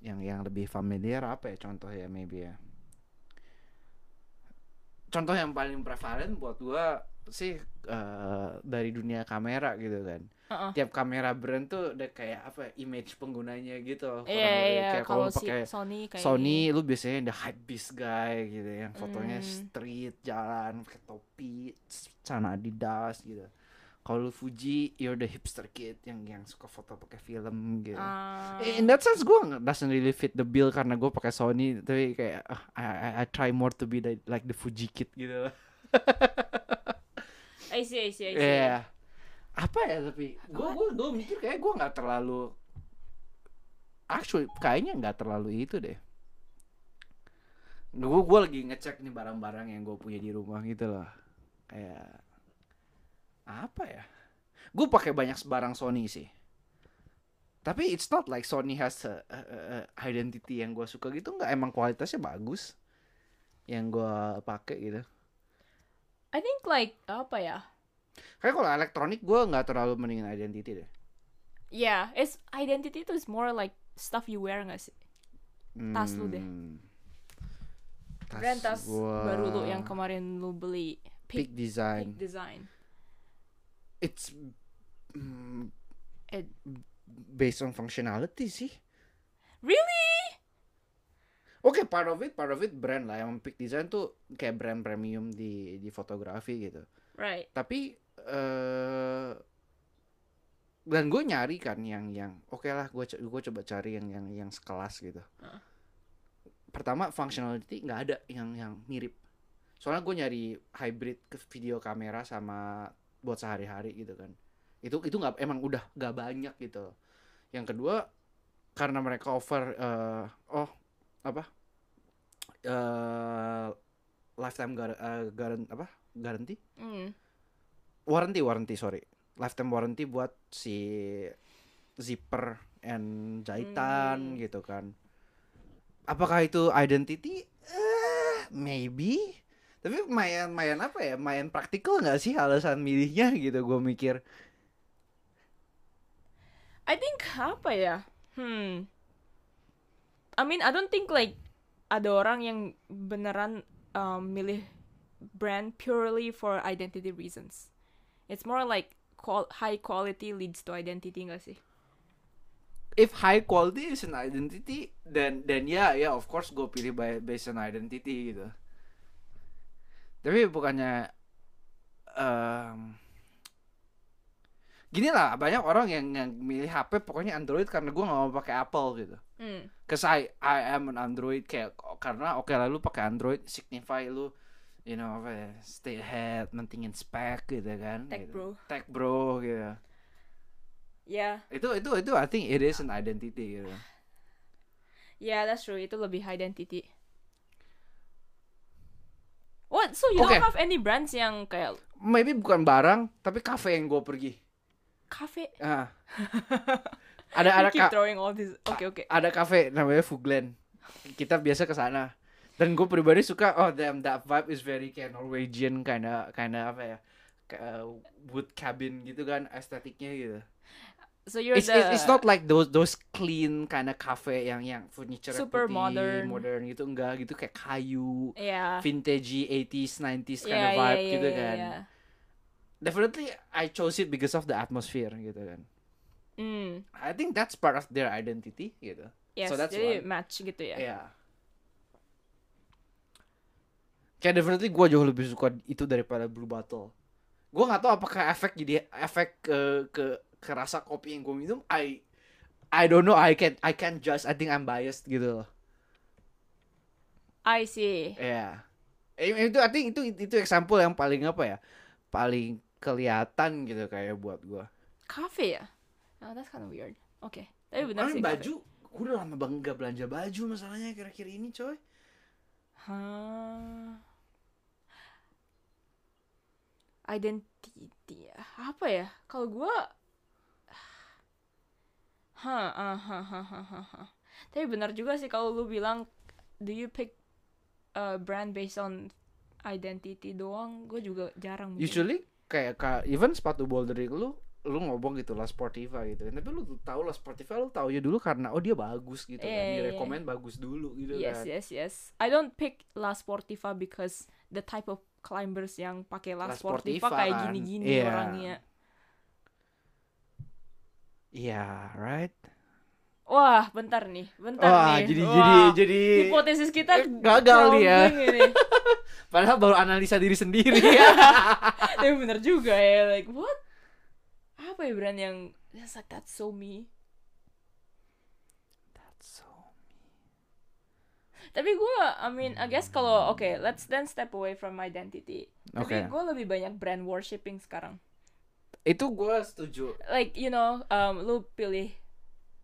yang yang lebih familiar apa ya contoh ya maybe ya. Contoh yang paling prevalen buat gua sih eh, dari dunia kamera gitu kan. Uh-uh. Tiap kamera brand tuh ada kayak apa ya, image penggunanya gitu. Iya, lebih. iya. Kayak Kalau si pakai Sony kayak Sony lu biasanya the hype beast guy gitu yang fotonya Hmm. street jalan pakai topi celana Adidas gitu kalau lu Fuji you're the hipster kid yang yang suka foto pakai film gitu Ah. in that sense gue doesn't really fit the bill karena gue pakai Sony tapi kayak ah, I, I, I try more to be the, like the Fuji kid gitu I see, I see, I see. Iya. Apa ya tapi gue gue gue mikir kayak gue nggak terlalu actually kayaknya nggak terlalu itu deh. Gue gue lagi ngecek nih barang-barang yang gue punya di rumah gitu loh. Kayak apa ya? Gue pakai banyak barang Sony sih. Tapi it's not like Sony has a, a- a- identity yang gue suka gitu nggak emang kualitasnya bagus yang gue pakai gitu. I think like apa ya? Kayak kalau elektronik gue nggak terlalu mendingin identity deh. Yeah, it's identity itu is more like stuff you wear gak sih? Tas lu deh. Hmm. Brand tas gua baru lu yang kemarin lu beli Peak Peak, Design. Peak Design. It's mm, It, based on functionality sih. really? Oke, part of it, part of it brand lah. Yang Peak Design tuh kayak brand premium di di fotografi gitu. Right. Tapi eh dan gue nyari kan yang yang oke lah gue gue coba cari yang yang yang sekelas gitu. Heeh. Pertama functionality nggak ada yang yang mirip. Soalnya gue nyari hybrid ke video kamera sama buat sehari-hari gitu kan. Itu itu nggak emang udah nggak banyak gitu. Yang kedua karena mereka offer eh, oh apa eh lifetime gar, eh, garan- apa guarantee Mm. warranty warranty sorry lifetime warranty buat si zipper and jahitan Hmm. gitu kan apakah itu identity eh maybe tapi mayan mayan apa ya mayan praktikal nggak sih alasan milihnya gitu gue mikir I think apa ya? Hmm. I mean, I don't think like ada orang yang beneran um, milih brand purely for identity reasons. It's more like qual- high quality leads to identity gak sih? if high quality is an identity then then ya ya of course gue pilih by based on identity gitu tapi bukannya em, gini lah banyak orang yang yang milih HP pokoknya Android karena gue nggak mau pakai Apple gitu Hmm. Cause I I am an Android kayak karena oke lah lu pakai Android signify lu you know apa ya stay ahead mentingin spek gitu kan Tech gitu. bro. tech bro gitu Ya, itu itu itu I think it is an identity gitu ya that's true. Itu lebih identity. What? So you Oke. don't have any brands yang kayak maybe bukan barang tapi cafe yang gue pergi cafe? ah ada ada keep throwing all this. Oke oke. ada cafe namanya Fuglen kita biasa ke sana dan gue pribadi suka oh damn that vibe is very kayak Norwegian kinda kinda apa ya kayak wood cabin gitu kan estetiknya gitu So you're it's, the it's, it's not like those those clean kind of cafe yang yang furniture Super modern. modern gitu enggak gitu kayak kayu yeah. vintage 80s 90s kind Yeah, of vibe yeah, yeah, gitu yeah, kan yeah. definitely I chose it because of the atmosphere gitu kan Hmm. I think that's part of their identity gitu Yes, so that's jadi why match gitu ya. Iya. Kayak definitely gue jauh lebih suka itu daripada Blue Bottle. Gue nggak tahu apakah efek jadi efek ke ke ke rasa kopi yang gue minum. I I don't know. I can I can judge. I think I'm biased gitu loh. I see. Iya. Eh, Itu I think itu itu example yang paling apa ya? Paling kelihatan gitu kayak buat gue. Cafe ya? Oh, that's kind of weird. Oke. Tapi benar sih. baju. Gue udah lama banget gak belanja baju masalahnya kira-kira ini coy. Hah. Identity apa ya? Kalau gua Hah, ah, hah, hah, hah, hah, hah. Tapi benar juga sih kalau lu bilang do you pick a brand based on identity doang? Gue juga jarang. mungkin. Usually kayak ka, even sepatu bouldering lu lu ngomong gitu lah Sportiva gitu kan tapi lu tahu lah Sportiva lu tahu ya dulu karena oh dia bagus gitu kan iya, iya. direkomend bagus dulu gitu Yes, kan yes, yes. I don't pick La Sportiva because the type of climbers yang pakai La, La Sportiva, Sportiva kayak kan. gini-gini Iya. orangnya. Iya right Wah, bentar nih, bentar wah nih. jadi Wah, jadi jadi hipotesis kita Eh, gagal nih ya. ini. padahal baru analisa diri sendiri Tapi bener juga ya, like what? Apa ya brand yang that's like that's so me. That's so Tapi gue, I mean, I guess kalau oke, let's then step away from identity. oke Tapi gue lebih banyak brand worshipping sekarang. Itu gue setuju Like you know, um, lu pilih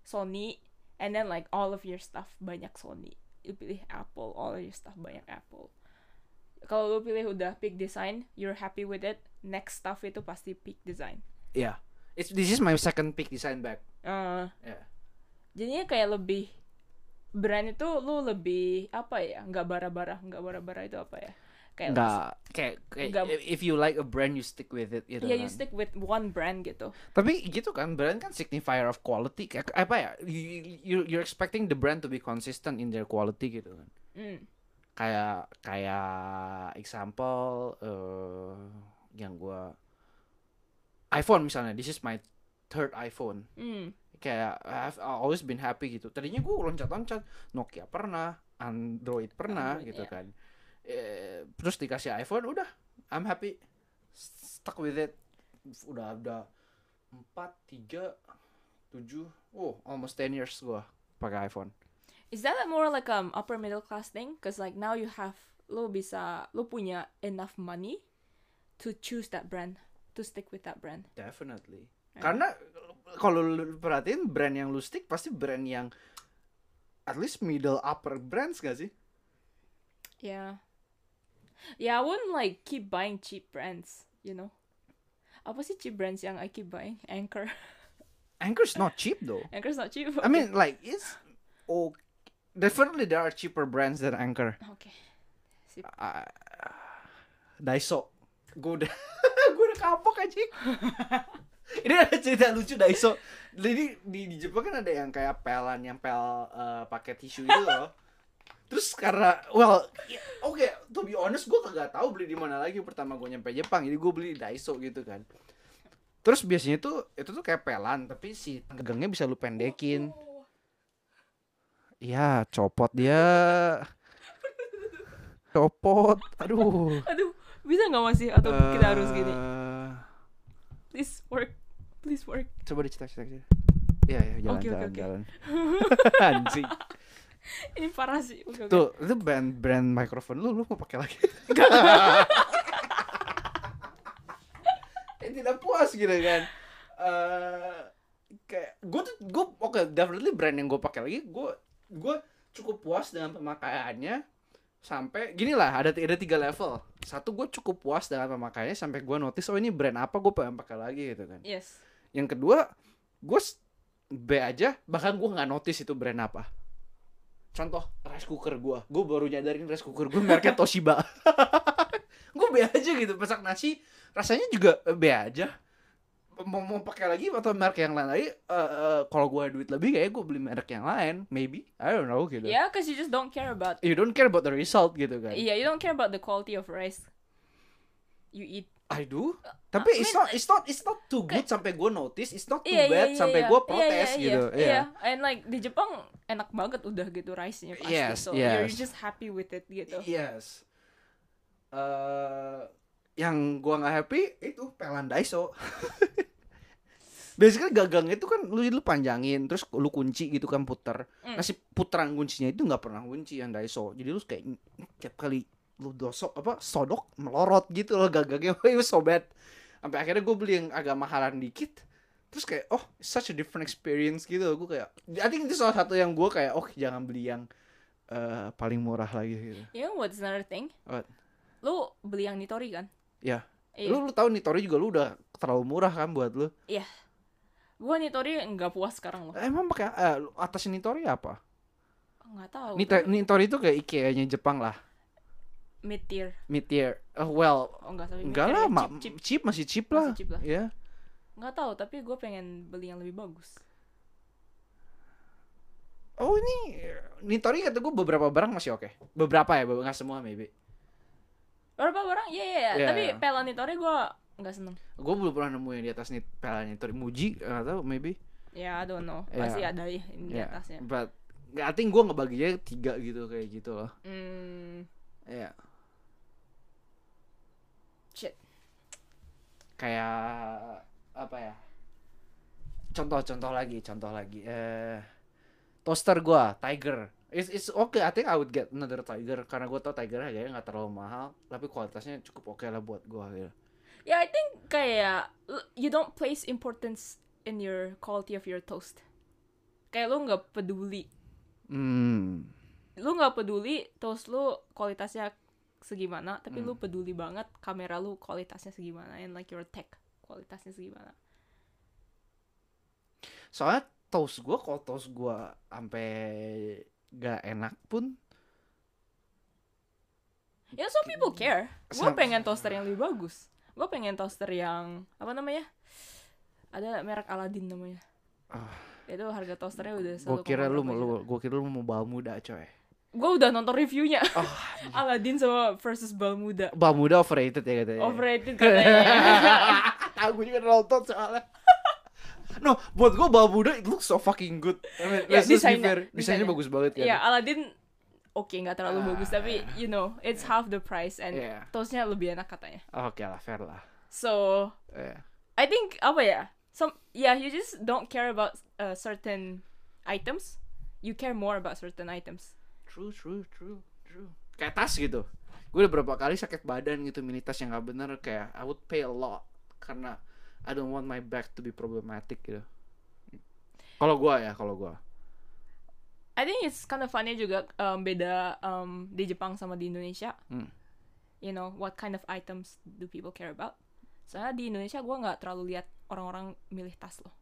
Sony, and then like all of your stuff banyak Sony. Lu pilih Apple, all of your stuff banyak Apple. Kalau lu pilih udah peak design, you're happy with it. Next stuff itu pasti peak design. yeah it's this is my second pick design bag Uh, yeah jadinya kayak lebih brand itu lu lebih apa ya nggak bara-bara nggak bara-bara itu apa ya kayak nggak kayak, kayak Nggak- if you like a brand you stick with it gitu ya you kan. stick with one brand gitu Tapi gitu kan brand kan signifier of quality kayak apa ya you, you you're expecting the brand to be consistent in their quality gitu kan. hmm. Kayak kayak example eh yang gua iPhone misalnya this is my third iPhone. Hmm. Kayak I've always been happy gitu. Tadinya gua loncat-loncat Nokia pernah, Android pernah Android, gitu iya. kan. Eh, terus dikasih iPhone udah. I'm happy. Stuck with it. Udah udah empat tiga tujuh oh almost 10 years gua pakai iPhone. Is that more like um upper middle class thing? Cause like now you have lu bisa lu punya enough money to choose that brand to stick with that brand. Definitely. Yeah. karena kalau lu perhatiin brand yang lu stick pasti brand yang at least middle upper brands gak sih? Yeah yeah I wouldn't like keep buying cheap brands you know? Apa sih cheap brands yang I keep buying? Anchor. Anchor's not cheap though. Anchor's not cheap. I mean like it's oh definitely there are cheaper brands than Anchor. Okay. Ah, Daiso. Gue udah gue udah kapok aja ini ada cerita lucu Daiso. Jadi di, di Jepang kan ada yang kayak pelan yang pel eh, pakai tisu itu loh. Terus karena well oke to be honest gue kagak tahu beli di mana lagi pertama gue nyampe Jepang jadi gue beli di Daiso gitu kan Terus biasanya tuh itu tuh kayak pelan tapi si gagangnya bisa lu pendekin. Oh. Iya, copot dia. Copot. Aduh. Aduh, bisa nggak masih atau kita harus gini? Eh, Please work, please work. Coba dicetak cetak Iya, ya, jalan oke, jalan oke. jalan. Anjing. Ini parah sih. Oke. Tuh, itu brand brand mikrofon lu lu mau pakai lagi. eh, tidak puas gitu kan. Eh kayak gue tuh gue oke definitely brand yang gue pakai lagi gue gue cukup puas dengan pemakaiannya sampai gini lah ada ada tiga level satu gue cukup puas dengan pemakaiannya sampai gue notice oh ini brand apa gue pengen pakai lagi gitu kan Yes. yang kedua gue B aja bahkan gue nggak notice itu brand apa contoh rice cooker gue gue baru nyadarin rice cooker gue mereknya Toshiba. Gue B aja gitu masak nasi rasanya juga eh, B aja. Mau mau pakai lagi atau merek yang lain? Lagi eh, eh, kalau gue duit lebih kayak gue beli merek yang lain. Maybe I don't know gitu. Yeah, cause you just don't care about. you don't care about the result gitu kan? Yeah, you don't care about the quality of rice. You eat. I do tapi I it's mean, not it's not it's not too good sampai gue notice it's not too Iya, iya, bad iya, sampai iya. gue Iya, protes iya, gitu Iya, iya. and like di Jepang enak banget udah gitu rice-nya pasti. Yes, so you're yes. just happy with it gitu. Yes. eh yang gua nggak happy itu pelan Daiso. Basically gagangnya itu kan lu lu panjangin terus lu kunci gitu kan puter. Mm. Nah si putaran kuncinya itu nggak pernah kunci yang Daiso. Jadi lu kayak tiap kali lu dosok apa sodok melorot gitu loh gagangnya. Was so bad. Sampai akhirnya gue beli yang agak mahalan dikit. Terus kayak oh such a different experience gitu. Gue kayak I think itu salah satu yang gue kayak oh jangan beli yang eh, paling murah lagi gitu. You know what's another thing? What? Lu beli yang Nitori kan? Iya. Iya. Lu lu tahu Nitori juga lu udah terlalu murah kan buat lu. Gua Nitori nggak puas sekarang loh. Emang pakai eh, lu atas Nitori apa? Nggak tahu. Nita- Nitori itu kayak IKEA-nya Jepang lah. Mid tier. Mid tier. Oh, well, Oh enggak enggak lah, ma- cheap, cheap. cheap masih cheap Masih lah. cheap lah. Iya. Nggak tahu, tapi gue pengen beli yang lebih bagus. Oh ini Nitori kata gue beberapa barang masih oke. Beberapa ya, beberapa nggak semua maybe. Berapa barang? Iya, iya, iya. Iya. Tapi Pela Nitori gue nggak seneng. Gue belum pernah nemu yang di atas nih pelan Nitori Muji nggak tahu maybe. Ya, I don't know. Iya. Pasti ada ya di Iya. atasnya. But I think gue ngebaginya tiga gitu kayak gitu loh. Iya. shit. Kayak apa ya contoh-contoh lagi contoh lagi. Eh toaster gua Tiger. It's, it's okay I think I would get another Tiger. Karena gua tau Tiger harganya nggak terlalu mahal tapi kualitasnya cukup oke lah buat gua gitu. Ya, I think kayak you don't place importance in your quality of your toast. Kayak lu nggak peduli. hmm. Lu nggak peduli toast lu kualitasnya segimana, tapi Hmm. lu peduli banget kamera lu kualitasnya segimana and like your tech kualitasnya segimana. soalnya toast gua kalau toast gua sampai gak enak pun Ya, some people care. Gue pengen toaster yang lebih bagus. Gue pengen toaster yang apa namanya? Ada merek Aladdin namanya. Ah. Itu harga toasternya udah gua kira lu mau gua kira lu mau bawa muda coy Gue udah nonton reviewnya. oh Aladdin sama versus Balmuda. bawa muda overrated ya katanya Overrated katanya. Aku juga nonton soalnya. no, buat gua bawa muda it looks so fucking good. I mean, Ya, just be desainnya- fair. Desainnya desainnya. bagus banget kan. Iya, Aladdin oke nggak terlalu Ah. bagus tapi you know it's half the price and Iya. toastnya lebih enak katanya. Oke lah, fair lah. So Iya. I think apa ya? Some yeah, you just don't care about uh, certain items. You care more about certain items. True, true, true, true. Kayak tas gitu. Gue udah berapa kali sakit badan gitu mini tas yang gak bener kayak I would pay a lot karena I don't want my back to be problematic gitu. Kalau gua ya, kalau gua. I think it's kind of funny juga um, beda um, di Jepang sama di Indonesia. Hmm. You know what kind of items do people care about? Soalnya di Indonesia gue nggak terlalu lihat orang-orang milih tas loh.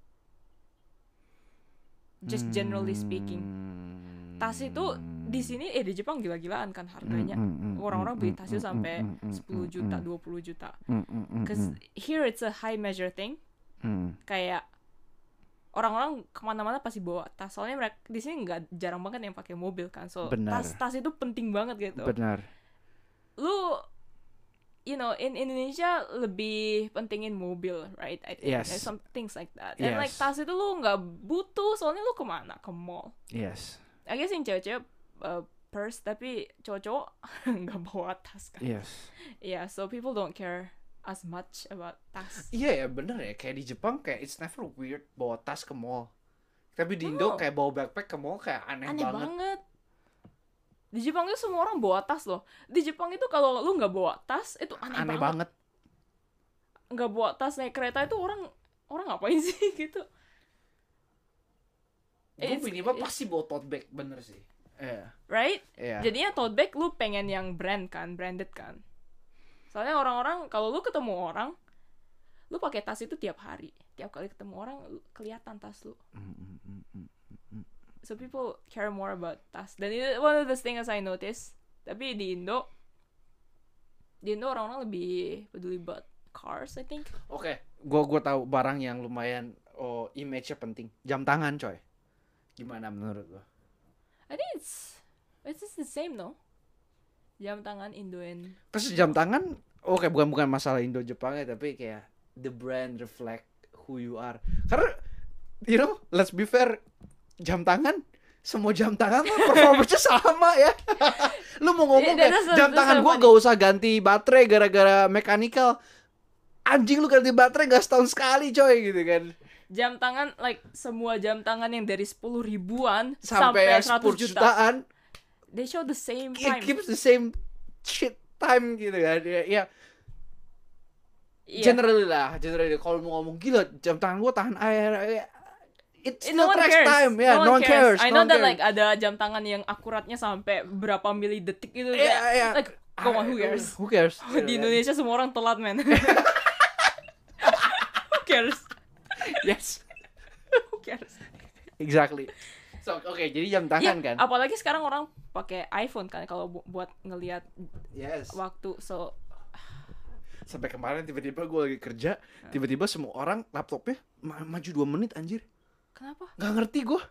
Just generally speaking, Hmm. tas itu di sini eh di Jepang gila-gilaan kan harganya. Hmm, Orang-orang beli tas itu sampai 10 juta, 20 juta. Hmm, Cause here it's a high measure thing. Kayak orang-orang ke mana-mana pasti bawa tas. Soalnya mereka di sini nggak jarang banget yang pakai mobil kan. So tas tas itu penting banget gitu. Benar. Lu you know in Indonesia lebih pentingin mobil right I think Yes. There's some things like that and like Yes. tas itu lu nggak butuh soalnya lu ke mana ke mall Yes. I guess yang cewek-cewek uh, purse tapi cowok-cowok nggak bawa tas kan Yes. yeah so people don't care as much about tas Iya ya bener ya kayak di Jepang kayak it's never weird bawa tas ke mall. Tapi di Indo Oh. kayak bawa backpack ke mall kayak aneh, aneh banget. banget. Di Jepang itu semua orang bawa tas loh di Jepang itu kalau lu nggak bawa tas itu aneh, Aneh banget nggak bawa tas naik kereta itu orang orang ngapain sih gitu Gue minimal pasti bawa tote bag bener sih. Iya. right Iya. jadinya tote bag lu pengen yang brand kan branded kan soalnya orang-orang kalau lu ketemu orang lu pakai tas itu tiap hari tiap kali ketemu orang lu- kelihatan tas lu Mm, mm, mm, mm. So people care more about tas dan itu one of the things I notice tapi di Indo di Indo orang-orang lebih peduli about cars I think Oke, gua gua tahu barang yang lumayan oh image-nya penting. Jam tangan, coy. Gimana menurut lo? I think it's it's just the same no jam tangan Indo and Terus jam tangan, oke bukan bukan masalah Indo Jepang ya, tapi kayak the brand reflect who you are. Karena you know, let's be fair, jam tangan semua jam tangan mah performance sama ya. Lu mau ngomong Yeah, kayak jam that's tangan funny- gak usah ganti baterai gara-gara mechanical. Anjing lu ganti baterai gak setahun sekali coy gitu kan. jam tangan like semua jam tangan yang dari 10 ribuan Sampai, sampai, 100 10 juta jutaan they show the same it time keeps the same shit time gitu kan. Ya, ya Iya. generally lah, generally kalau mau ngomong gila jam tangan gua tahan air. ya, It Eh, still no one tracks cares. time, ya, no, one cares. I no know that cares. like ada jam tangan yang akuratnya sampai berapa mili detik gitu. Iya, kayak, iya. Like, come on, who cares? Who cares? Di Indonesia semua orang telat, man. who cares? Yes, Who cares? exactly. So, oke, jadi jam tangan Iya, kan? apalagi sekarang orang pakai iPhone kan kalau bu- buat ngelihat Yes. waktu. So, Sampai kemarin tiba-tiba gue lagi kerja, tiba-tiba semua orang laptopnya ma- maju dua menit anjir. Kenapa? Gak ngerti gue.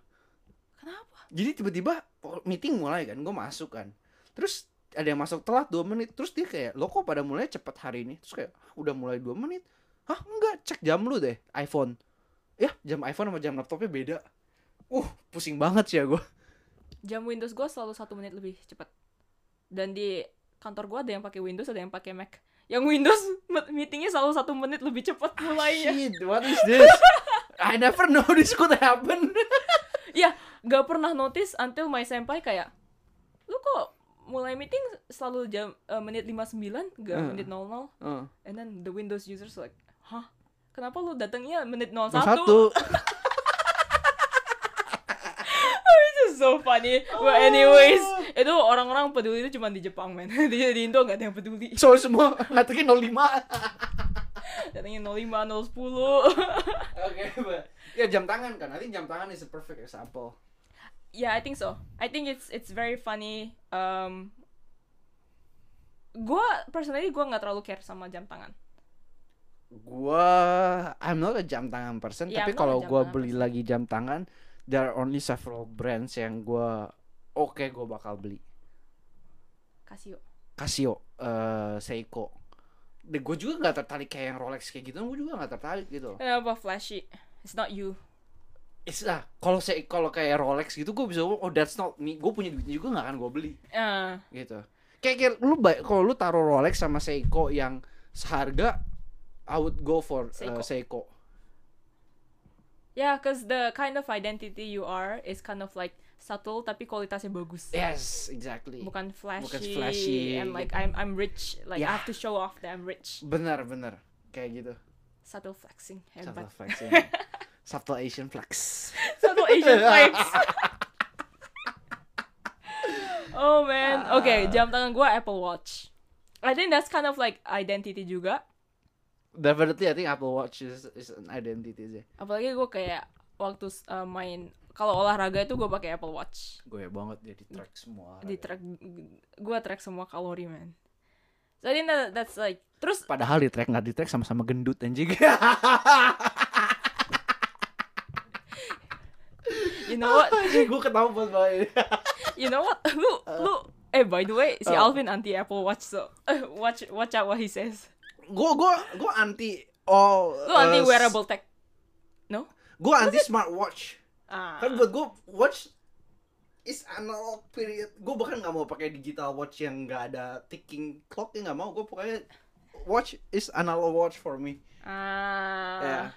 Kenapa? Jadi tiba-tiba meeting mulai kan, gue masuk kan. Terus ada yang masuk telat dua menit, terus dia kayak, lo kok pada mulai cepet hari ini? Terus kayak, "Hah, udah mulai dua menit. Hah enggak, cek jam lu deh, iPhone. Ya, jam iPhone sama jam laptopnya beda. Uh, pusing banget sih ya gue. Jam Windows gue selalu satu menit lebih cepat. Dan di kantor gue ada yang pakai Windows, ada yang pakai Mac. Yang Windows me- meetingnya selalu satu menit lebih cepat mulainya. Shit, what is this? I never know this could happen. Iya, gak pernah notice until my senpai kayak, lu kok mulai meeting selalu jam eh, menit 59, gak Hmm. menit 00. Uh, And then the Windows users like, hah? Kenapa lu datangnya menit 01? satu. Is so funny. But anyways, itu orang-orang peduli itu cuma di Jepang, man. di, di Indo gak ada yang peduli. So semua ngatain 05. Datangnya 05, 010. Oke, Mbak. Ya jam tangan kan. Nanti jam tangan is a perfect example. yeah, I think so. I think it's it's very funny. Um, gua personally gua nggak terlalu care sama jam tangan. Gua I'm not a jam tangan person, Yeah, tapi kalau tangan beli person. lagi jam tangan, there are only several brands yang gua oke gua bakal beli. Casio. Casio, eh Seiko. Gue juga nggak tertarik kayak yang Rolex kayak gitu, gue juga nggak tertarik gitu. Kenapa flashy? It's not you. It's lah, kalau saya kalau kayak Rolex gitu gue bisa oh that's not me. Gue punya duit juga nggak akan gue beli Uh, gitu. Kayak, kayak lu kalau lu taruh Rolex sama Seiko yang seharga, I would go for eh, Seiko. Seiko. yeah, cause the kind of identity you are is kind of like subtle tapi kualitasnya bagus. Yes, exactly. Bukan flashy, Bukan flashy, and like. I'm I'm rich. Like I Yeah. have to show off that I'm rich. Bener bener kayak gitu. Subtle flexing. Subtle Hebat. flexing. Subtle Asian flex. Subtle Asian flex. oh man. Okay, jam tangan gua Apple Watch. I think that's kind of like identity juga. Definitely, I think Apple Watch is, is an identity sih. Apalagi gue kayak waktu uh, main kalau olahraga itu gue pakai Apple Watch. Gue banget dia di track semua. Di track gue track semua kalori man. So I think that, that's like terus Padahal di track nggak di track sama-sama gendut anjing. you know what? gue ketawa buat banget. You know what? Lu lu Eh by the way, si Oh. Alvin anti Apple Watch so eh, watch watch out what he says. gue gue gue anti oh Lu anti wearable tech. No? gue anti smartwatch Ah. kan buat gue watch is analog period gue bahkan nggak mau pakai digital watch yang nggak ada ticking clocknya nggak mau gue pokoknya watch is analog watch for me Ah. Yeah.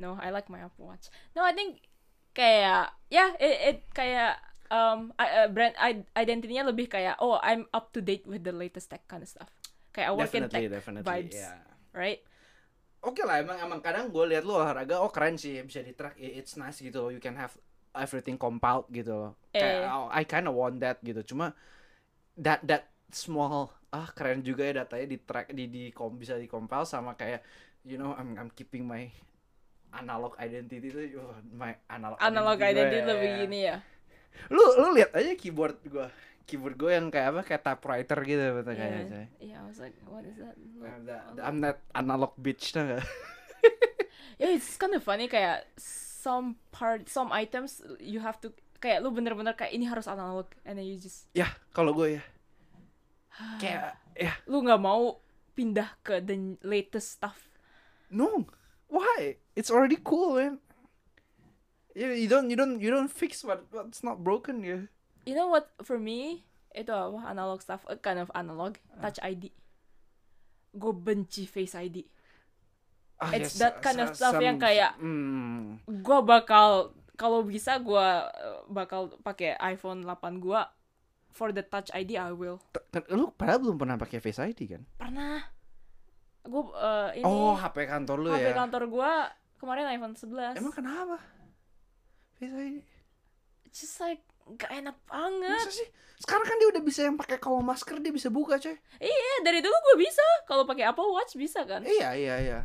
No, I like my Apple Watch. No, I think kayak ya it, it kayak um I- uh, brand I- identity-nya lebih kayak oh I'm up to date with the latest tech kind of stuff. Kayak I work in definitely tech definitely vibes, yeah. right? Oke lah emang emang kadang gue lihat lu olahraga oh keren sih bisa di track it's nice gitu loh. you can have everything compiled gitu loh kayak Eh. oh, I kind of want that gitu cuma that that small ah keren juga ya datanya di track di di kom bisa di compile sama kayak you know I'm I'm keeping my analog identity itu my analog Analog gue, identity ya, lebih ya. gini ya. lu lu lihat aja keyboard gue keyboard gue yang kayak apa kayak typewriter gitu betul kayaknya Yeah, coy. yeah, I was like, what is that? I'm that- I'm that analog bitch tau gak? Yeah, it's kind of funny kayak some part, some items you have to kayak lu bener-bener kayak ini harus analog and then you just ya kalau gue ya kayak ya lu nggak mau pindah ke the latest stuff. No, why? It's already cool, man. You, you don't you don't you don't fix what what's not broken, ya. You know what for me itu apa analog stuff, a kind of analog touch ID. Gue benci Face ID. Ah, It's yes, that kind of stuff yang kayak- hmm, Gue bakal kalau bisa gue bakal pakai iPhone 8 gue for the touch ID I will. kan lu padahal belum pernah pakai Face ID kan? Pernah. Gue ini Oh, HP kantor lu HP ya. kantor gue kemarin iPhone 11. Emang kenapa? Face ID. Just like gak enak banget. Masa sih? Sekarang kan dia udah bisa yang pakai kalau masker dia bisa buka, coy. Iya, dari dulu gue bisa. Kalau pakai Apple Watch bisa kan? Iya, iya, iya.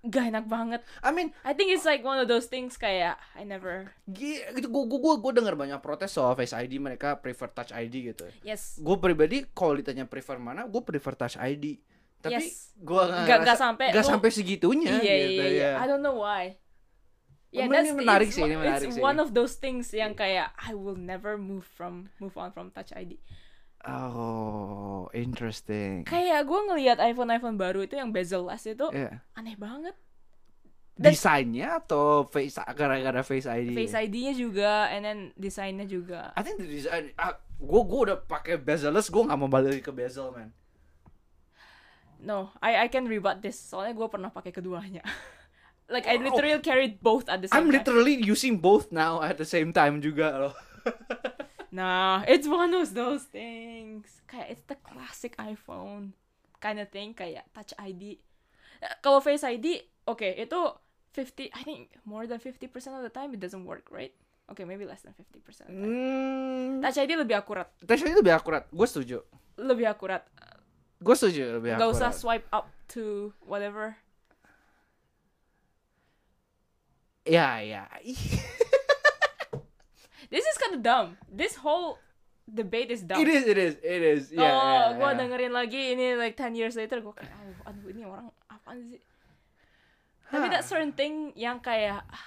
Gak enak banget. I mean, I think it's like one of those things kayak I never. gi- gitu gua gua, gua dengar banyak protes soal Face ID mereka prefer Touch ID gitu. Yes. gue pribadi kalau ditanya prefer mana gue prefer touch ID tapi Yes. gue Gak- gak sampai gak sampai segitunya Iya, gitu iya, iya. ya I don't know why. Yeah, Oh, that's ini menarik it's sih, ini menarik it's sih. one of those things yang kayak I will never move from move on from Touch ID. oh interesting Kayak gue ngelihat iPhone iPhone baru itu yang bezel-less itu Iya. aneh banget. Dan- desainnya atau face gara-gara face ID Face ID-nya juga, and then desainnya juga. I think the design ah, gue gue udah pakai bezel-less gue nggak mau balik ke bezel man No, I I can rebut this. Soalnya gue pernah pakai keduanya. like I literally carried both at the same time. I'm time. literally using both now at the same time juga loh Nah, it's one of those things. Kayak it's the classic iPhone kind of thing kayak Touch ID. Kalau Face ID, oke, itu 50 I think more than 50% of the time it doesn't work, right? Okay, maybe less than 50%. of the time. hmm, Touch ID lebih akurat, touch ID lebih akurat gue setuju lebih akurat. gue setuju lebih Gak akurat usah swipe up to whatever. Ya ya This is kind of dumb. This whole debate is dumb. It is, it is, it is. Yeah, oh, yeah, gue yeah. dengerin lagi ini like 10 years later gue kayak aduh, aduh ini orang apaan sih? Tapi Hah. that certain thing yang kayak ah,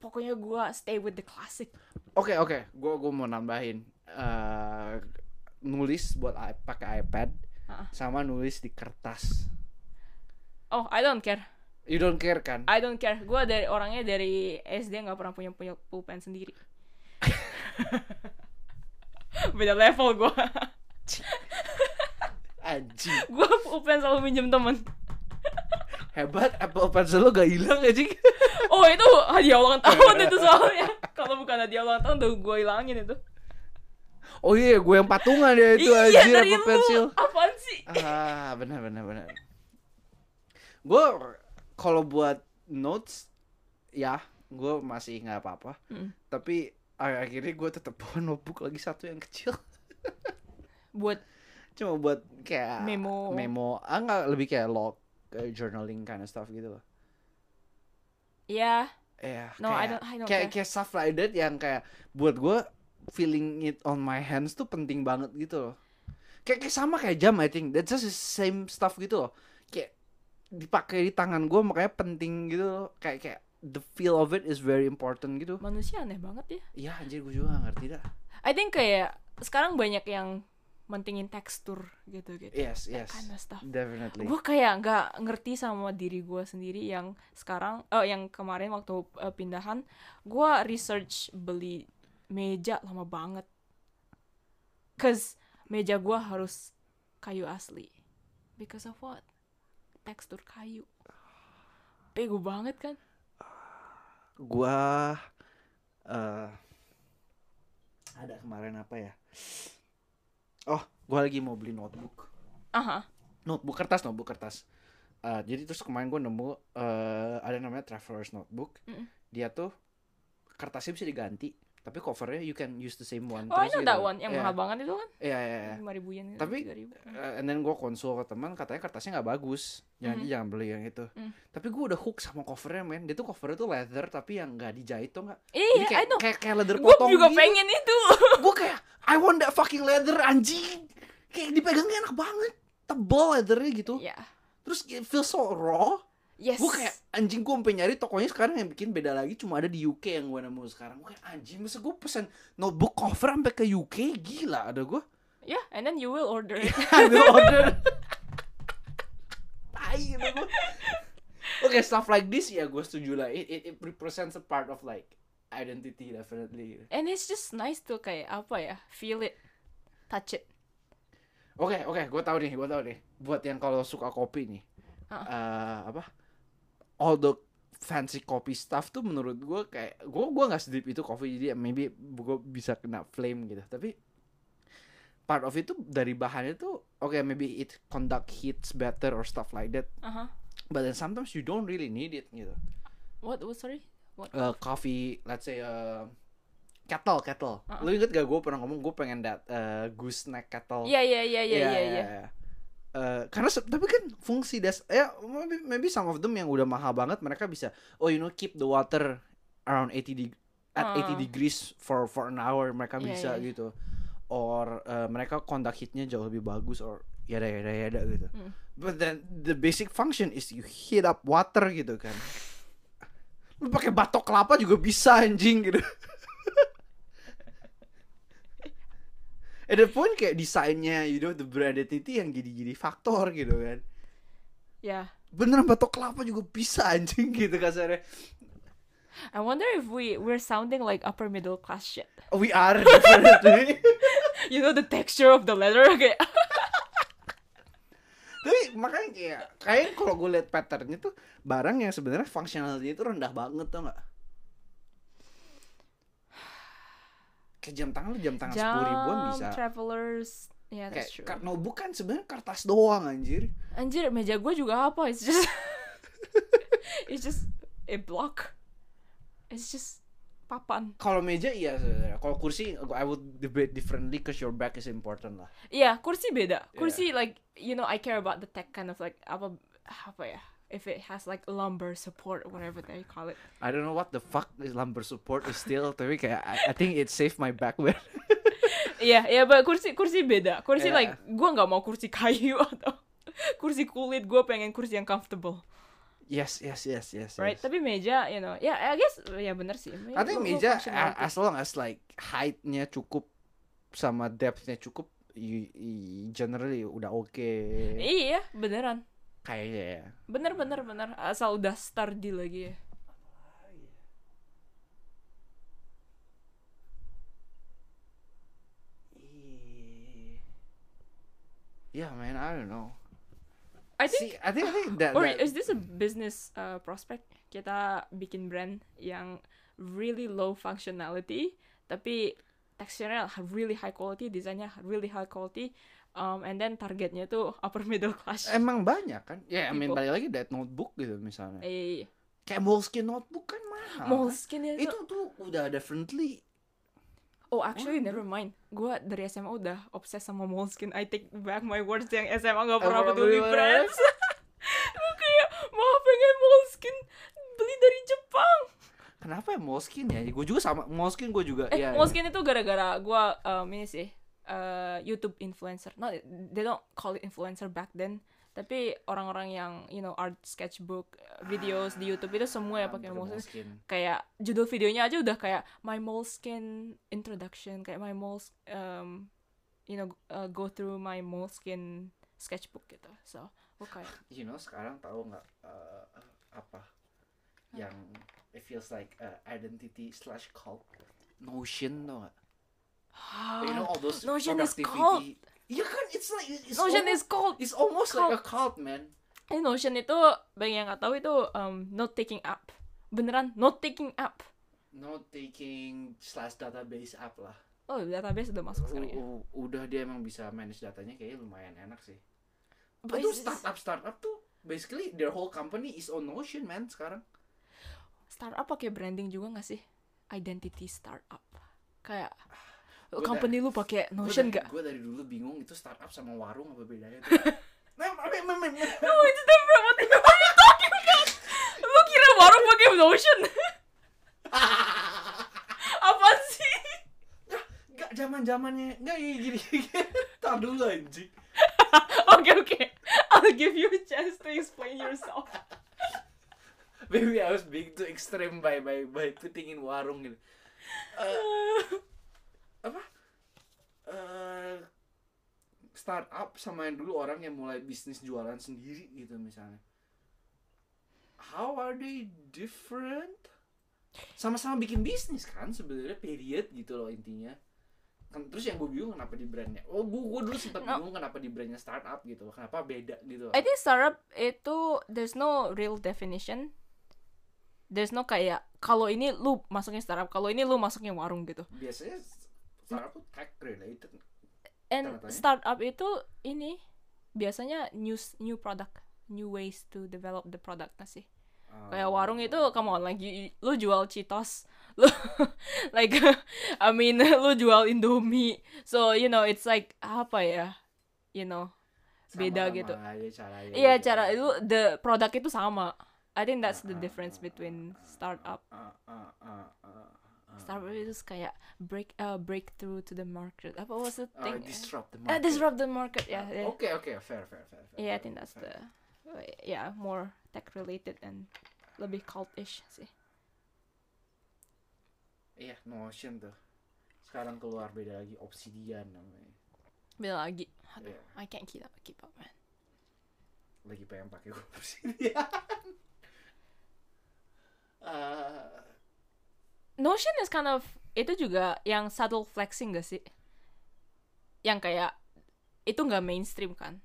pokoknya gue stay with the classic. Oke oke, gue gue mau nambahin eh nulis buat pakai iPad Ah. sama nulis di kertas. Oh, I don't care. You don't care kan? I don't care. Gue dari orangnya dari SD nggak pernah punya punya pulpen sendiri. Beda level gue. Anjing. gue pulpen selalu minjem temen. Hebat, Apple Pencil lo gak hilang anjing. Oh itu hadiah ulang tahun itu soalnya. Kalau bukan hadiah ulang tahun udah gue hilangin itu. Oh iya, gue yang patungan ya itu iya dari Apple. Pencil. Apaan sih? Ah, benar benar benar. Gue kalau buat notes ya, gue masih nggak apa-apa. Mm. Tapi akhirnya gue tetap bawa notebook lagi satu yang kecil. Buat Cuma buat kayak Memo. memo, ah nggak lebih kayak log, kayak journaling kind of stuff gitu loh. ya Iya, No, I kayak, don't- I don't kayak, care. kayak stuff like that yang kayak buat gue feeling it on my hands tuh penting banget gitu loh. Kayak, kayak sama kayak jam I think. That's just the same stuff gitu loh. Dipakai di tangan gue makanya penting gitu loh. Kayak kayak the feel of it is very important gitu. manusia aneh banget ya. Iya anjir gue juga gak ngerti dah. I think kayak sekarang banyak yang mentingin tekstur gitu gitu Yes, yes. kind of stuff Definitely. gue kayak nggak ngerti sama diri gue sendiri yang sekarang eh yang kemarin waktu eh, pindahan gue research beli meja lama banget cause meja gue harus kayu asli because of what tekstur kayu. Bego banget kan? Gua eh ada kemarin apa ya? Oh gua lagi mau beli notebook. Aha. Notebook kertas notebook kertas. Eh, jadi terus kemarin gua nemu eh ada namanya traveler's notebook. Mm-mm. dia tuh kertasnya bisa diganti tapi covernya you can use the same one oh I terus know gitu. that one. Yang Iya, mahal banget itu kan? Iya iya iya. lima ribu yen Tapi, tiga ribu. Eh, and then gue konsul ke teman katanya kertasnya nggak bagus. Jangan Mhm. jangan beli yang itu. Mm. tapi gue udah hook sama covernya men. Dia tuh covernya tuh leather tapi yang nggak dijahit tuh nggak? Iya jadi kayak I know. kayak kayak leather gue potong juga gitu. pengen itu. Gue kayak I want that fucking leather anjing. Kayak dipegangnya enak banget. Tebal leathernya gitu. Ya terus it feels so raw yes. Gue kayak anjing gue sampai nyari tokonya sekarang yang bikin beda lagi. Cuma ada di UK yang gue nemu sekarang. Gue kayak anjing masa gue pesen notebook cover sampai ke UK gila ada gue yeah and then you will order. It I will order. Tai gitu gue oke stuff like this ya gue setuju lah. It, it, it represents a part of like identity definitely. And it's just nice to kayak apa ya feel it touch it. Oke oke, gue tahu nih, gue tahu nih. Buat yang kalau suka kopi nih, Ah. eh, apa? All the fancy coffee stuff tuh menurut gue kayak gue gue nggak sedip itu coffee jadi maybe gue bisa kena flame gitu. Tapi part of itu dari bahannya tuh oke maybe it conduct heats better or stuff like that. Aha. But then sometimes you don't really need it gitu. what what sorry Eh, coffee, let's say eh, kettle kettle. Ah. Lu inget gak gue pernah ngomong gue pengen that eh, gooseneck kettle. iya iya iya iya Iya, Eh, karena tapi kan fungsi das ya maybe, maybe some of them yang udah mahal banget mereka bisa oh you know keep the water around 80 deg at Ah. 80 degrees for for an hour mereka Iya, bisa iya. gitu or eh, mereka conduct heatnya jauh lebih bagus or yada yada yada gitu Hmm. but then the basic function is you heat up water gitu kan lu pakai batok kelapa juga bisa anjing gitu At the point kayak desainnya, you know, the brand identity yang jadi-jadi faktor gitu kan. yeah Beneran batok kelapa juga bisa anjing gitu kasarnya. I wonder if we we're sounding like upper middle class shit We are definitely. you know the texture of the leather kayak Tapi makanya kayak kayak kalau gue liat patternnya tuh barang yang sebenarnya functionality itu rendah banget tau nggak? Kayak jam tangan lu jam tangan sepuluh ribuan bisa. travelers yeah Kayak that's true kar- notebook kan sebenarnya kertas doang anjir. anjir meja gue juga apa it's just it's just a block it's just papan Kalau meja iya sebenarnya. Kalau kursi I would debate differently cause your back is important lah. Iya, kursi beda. Kursi like you know I care about the tech kind of like apa apa ya? If it has like lumbar support or whatever they call it. I don't know what the fuck is lumbar support is still tapi kayak I, I think it saved my back man. Iya, iya, but kursi kursi beda. Kursi Iya. like gua nggak mau kursi kayu atau kursi kulit. Gua pengen kursi yang comfortable, yes, yes, yes, yes. right? yes. Tapi meja, you know, ya I guess ya bener sih. I think meja as long as like height-nya cukup sama depth-nya cukup you, you generally udah oke Iya, beneran. Kayaknya ya. Bener bener bener. Asal udah sturdy lagi ya. Yeah, man, I don't know. I think See, I think I think that, Or that- is this a business uh, prospect? Kita bikin brand yang really low functionality, tapi teksturnya really high quality, desainnya really high quality, um, and then targetnya tuh upper middle class. emang banyak kan? Ya, I mean balik lagi that notebook gitu misalnya. eh, Kayak Moleskine notebook kan mahal. kan? Moleskine itu. Itu tuh udah definitely Oh, actually never mind. Gua dari SMA udah obses sama Moleskine. I take back my words yang SMA gak pernah peduli brands. Gue kayak mau pengen Moleskine beli dari Jepang. Kenapa ya Moleskine ya? Gue juga sama Moleskine gue juga Eh, ya. Moleskine itu gara-gara gua um, ini sih uh, YouTube influencer. No, they don't call it influencer back then. Tapi orang-orang yang you know art sketchbook uh, videos di YouTube itu semua ya pakai. Moleskine. Kayak judul videonya aja udah kayak my Moleskine introduction, kayak my Moles um, you know uh, go through my Moleskine sketchbook gitu. So, gue kayak you know sekarang tahu nggak uh, apa yang it feels like uh, identity slash cult Notion tau nggak you know all those Notion is productivity Iya kan it's like it's Notion almost, is called it's almost like a cult man Ini Notion itu bagi yang nggak tahu itu um, note taking app. Beneran note taking app. note taking slash database app lah Oh, database udah masuk sekarang ya. U- udah dia emang bisa manage datanya kayaknya lumayan enak sih But itu startup startup tuh basically their whole company is on Notion man sekarang Startup pakai branding juga nggak sih? Identity startup. Kayak Gua company lu pakai Notion nggak? gue dari dulu bingung itu startup sama warung apa bedanya No, it's different. What are you talking about? Lu kira warung pakai Notion? Apa sih? Gak zaman zamannya nggak ya gini tar dulu anjing Oke oke. I'll give you a chance to explain yourself. maybe I was being too extreme by by by putting in warung gitu Eh, apa Eh, startup sama yang dulu orang yang mulai bisnis jualan sendiri gitu misalnya how are they different sama-sama bikin bisnis kan sebenarnya period gitu loh intinya kan terus yang gue bingung kenapa di brandnya oh gue gue dulu sempat No. bingung kenapa di brandnya startup gitu loh kenapa beda gitu loh. I think startup itu there's no real definition. There's no kayak kalau ini lu masuknya startup, kalau ini lu masuknya warung gitu. biasanya startup tuh tech related And startup itu ini biasanya new new product, new ways to develop the product nggak sih? Kayak warung itu come on lagi lu jual Cheetos, lu like I mean lu jual Indomie. So you know it's like apa ya? You know, beda Sama-sama gitu. Iya gitu. cara itu the product itu sama. I think that's the Ah, difference ah, between ah, startup. ah, ah, ah, Startup itu kayak break uh, breakthrough to the market. Apa was the Uh, thing? disrupt the Uh, market. disrupt the market. Yeah. Uh, yeah. Oke oke fair fair fair. fair, Yeah, I think that's fair. the uh, yeah more tech related and lebih cultish sih. Iya Notion tuh. Sekarang keluar beda lagi Obsidian namanya. Beda lagi. Aduh, Iya. I can't keep up keep up man. Lagi pengen pakai Obsidian. Eh, Notion is kind of itu juga yang subtle flexing gak sih? Yang kayak itu nggak mainstream kan?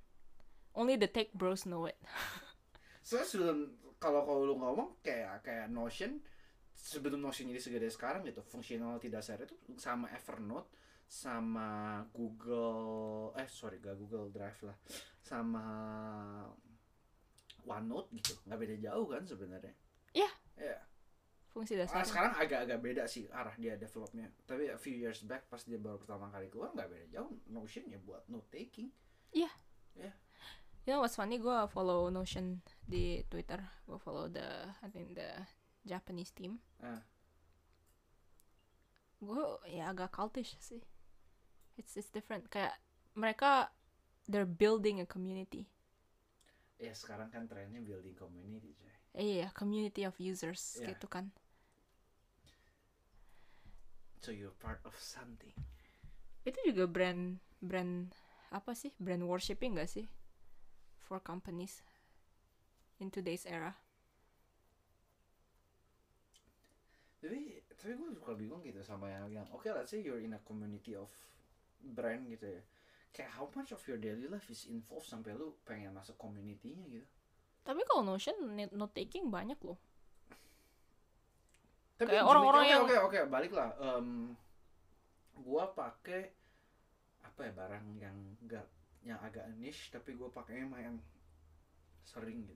Only the tech bros know it. so sebelum kalau kalau lu ngomong kayak kayak Notion sebelum Notion jadi segede sekarang gitu functionality dasar itu sama Evernote sama Google eh sorry gak Google Drive lah sama OneNote gitu nggak beda jauh kan sebenarnya Iya. Iya. Fungsi dasar. sekarang agak-agak beda sih arah dia developnya tapi a few years back pas dia baru pertama kali keluar nggak beda jauh Notion ya buat note taking You know what's funny? Gue follow Notion di Twitter. Gue follow the I think the Japanese team. Ah. Gue ya agak cultish sih. It's it's different. Kayak mereka they're building a community. ya sekarang kan trennya building community coy Iya, community of users Yeah. gitu kan. So you're part of something Itu juga brand brand apa sih? Brand worshipping gak sih? For companies in today's era. tapi tapi gue suka bingung gitu sama yang yang oke let's say you're in a community of brand gitu ya kayak how much of your daily life is involved sampai lu pengen masuk community-nya gitu Tapi kalau Notion note taking banyak loh. Tapi Kayak orang-orang oke, yang- oke oke balik lah Em, gua pakai apa ya barang yang enggak yang agak niche tapi gua pakainya main sering gitu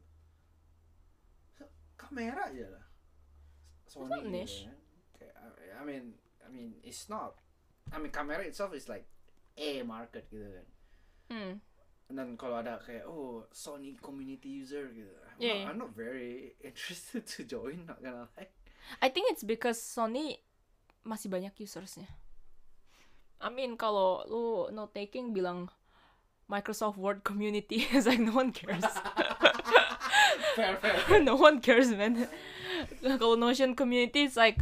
kamera aja lah Sony not gitu niche. kan. Kayak, I mean I mean it's not I mean kamera itself is like a market gitu kan Hmm. dan kalau ada kayak oh Sony community user gitu I'm, Yeah, not, yeah. I'm not very interested to join not gonna lie I think it's because Sony masih banyak usersnya. I mean kalau lu note taking bilang Microsoft Word community it's like no one cares fair fair no one cares man kalau Notion community it's like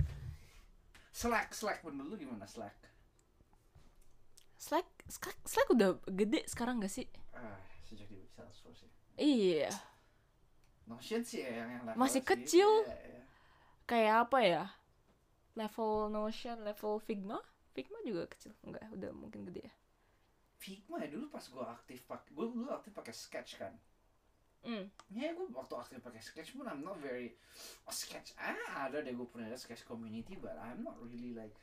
Slack Slack menurut lu gimana Slack Slack Slack, Slack udah gede sekarang gak sih ah sejak di Salesforce ya iya Notion sih ya yang yang Masih sih. kecil. Iya, iya. Kayak apa ya? Level Notion level Figma? Figma juga kecil. Enggak udah mungkin gede ya. Figma ya dulu pas gua aktif pakai gua dulu aktif pakai Sketch kan. Hmm. Ya gue waktu aktif pakai Sketch pun I'm not very oh, Sketch ah ada deh gue pernah ada Sketch community but I'm not really like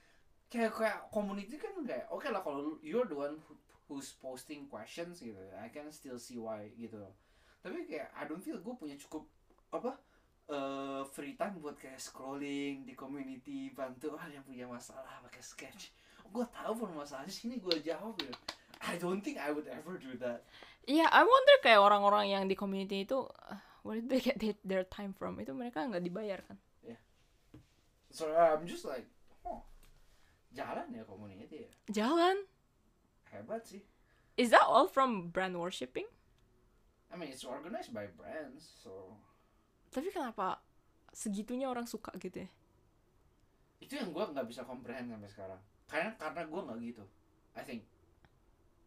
kayak kayak community kan kayak oke lah kalau you're the one who, who's posting questions gitu I can still see why gitu. Tapi kayak I don't feel gue punya cukup apa eh free time buat kayak scrolling di community bantu ah yang punya masalah pakai Sketch gue tahu permasalahannya sini gue jawab gitu I don't think I would ever do that Iya, I wonder kayak orang-orang yang di community itu uh, where did they get their, time from? Itu mereka nggak dibayar kan? So I'm just like, oh, jalan ya community ya. Jalan. Hebat sih. Is that all from brand worshipping? I mean, it's organized by brands, so Tapi kenapa segitunya orang suka gitu ya? itu yang gua nggak bisa comprehend sampai sekarang. Karena karena gua nggak gitu. I think,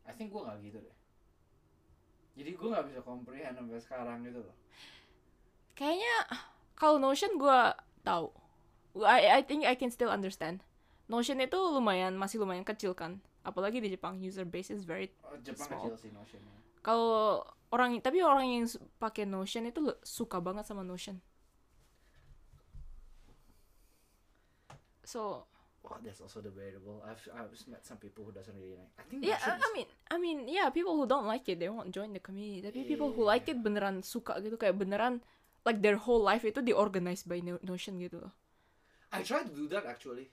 I think gua nggak gitu deh. Jadi gua nggak bisa comprehend sampai sekarang gitu loh. Kayaknya kalau Notion gue tahu. I I think I can still understand. Notion itu lumayan masih lumayan kecil kan. Apalagi di Jepang user base is very Oh, Jepang Small. kecil sih notionnya. kalau orang tapi orang yang pakai Notion itu suka banget sama Notion. So Wow, that's also debatable. I've I've met some people who doesn't really like. I think yeah, I, I mean I mean yeah, people who don't like it they won't join the community. Tapi people who like it beneran suka gitu kayak beneran like their whole life itu diorganize by No- Notion gitu loh. I try to do that actually.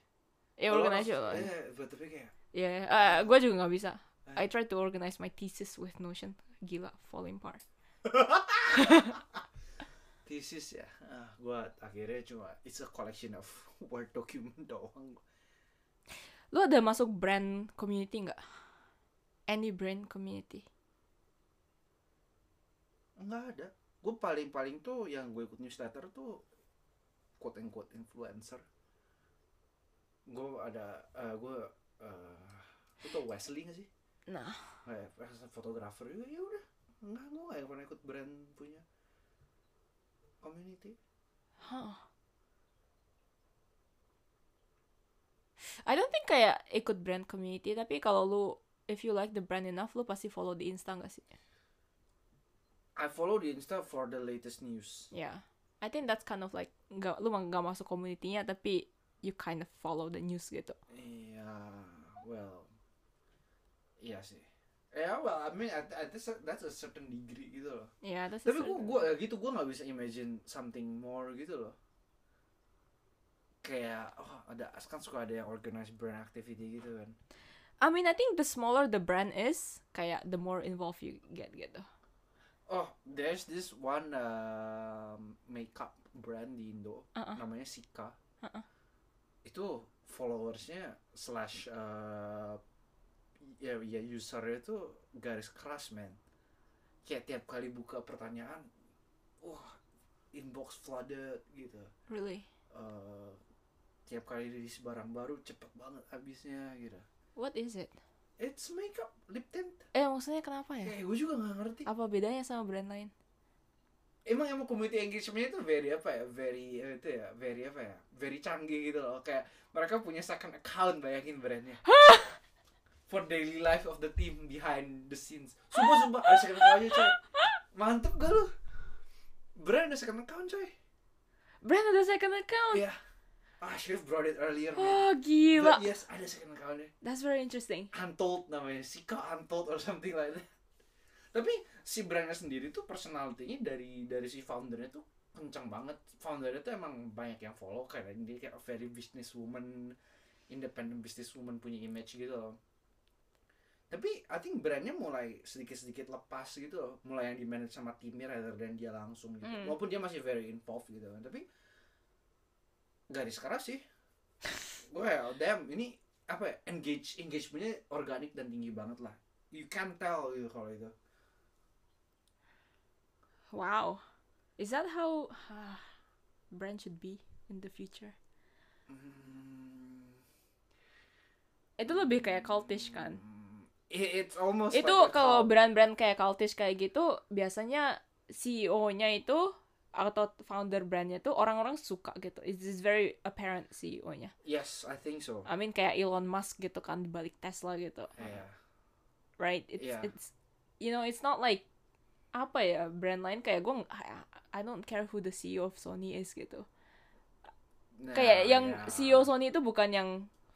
Ya lot organize juga. Yeah, but tapi kayak Ya, yeah, gue juga nggak bisa. I try to organize my thesis with Notion. Gila, falling apart. thesis ya ah, gua akhirnya cuma it's a collection of word document doang Lu ada masuk brand community nggak? Any brand community? nggak ada gue paling paling tuh yang gue ikut newsletter tuh quote and quote influencer gue ada uh, gue uh, tau Wesley gak sih Nah, kayak fotografer juga ya udah nggak gue nggak pernah ikut brand punya community huh. I don't think kayak ikut brand community, tapi kalau lu if you like the brand enough, lu pasti follow di Insta nggak sih? I follow the Insta for the latest news Yeah, I think that's kind of like nggak lu nggak masuk community-nya, tapi you kind of follow the news gitu. Iya, well, iya sih. Ya, well, I mean, at, at this, that's a certain degree gitu loh. Yeah, that's a Tapi gue, ya gitu, gue nggak bisa imagine something more gitu loh. Kayak, oh ada, kan suka ada yang organized brand activity gitu kan. I mean, I think the smaller the brand is, kayak the more involved you get gitu. Oh, there's this one um, makeup brand di Indo, Uh-uh. namanya Sika. Uh-uh. Itu followersnya slash uh, ya, ya usernya tuh garis keras man. Kayak tiap kali buka pertanyaan, wah inbox flooded gitu. Really? Uh, tiap kali rilis barang baru cepet banget habisnya gitu. What is it? It's makeup lip tint. Eh, maksudnya kenapa ya? Kayak gue juga nggak ngerti. Apa bedanya sama brand lain? emang emang community engagementnya itu very apa ya very eh, itu ya very apa ya very canggih gitu loh kayak mereka punya second account bayangin brandnya for daily life of the team behind the scenes. Sumpah sumpah. Ada second accountnya coy. Mantep gak lu? Brand ada second account coy. Brand ada second account? iya. Ah I should have brought it earlier man. Oh, gila. But yes ada second accountnya That's very interesting. Untold namanya. Sika Untold or something like that. Tapi si brandnya sendiri tuh personality-nya dari dari si foundernya tuh kencang banget. Foundernya tuh emang banyak yang follow karena dia kayak a very business woman independent business woman punya image gitu loh tapi I think brandnya mulai sedikit-sedikit lepas gitu loh mulai yang di manage sama timnya rather than dia langsung gitu Hmm. walaupun dia masih very involved gitu kan tapi garis keras sih oh, damn ini apa ya, engage engagementnya organik dan tinggi banget lah you can tell gitu kalau itu Wow. Is that how uh, brand should be in the future? Hmm, Itu lebih kayak cultish kan? It- it's almost itu like kalau brand-brand kayak cultish kayak gitu biasanya CEO-nya itu atau founder brandnya tuh orang-orang suka gitu. It's very apparent CEO-nya. yes I think so I mean kayak Elon Musk gitu kan di balik Tesla gitu. yeah Right? It's Yeah. it's you know, it's not like apa ya brand lain kayak gue I, I don't care who the CEO of Sony is gitu. Nah, kayak yang yeah. CEO Sony itu bukan yang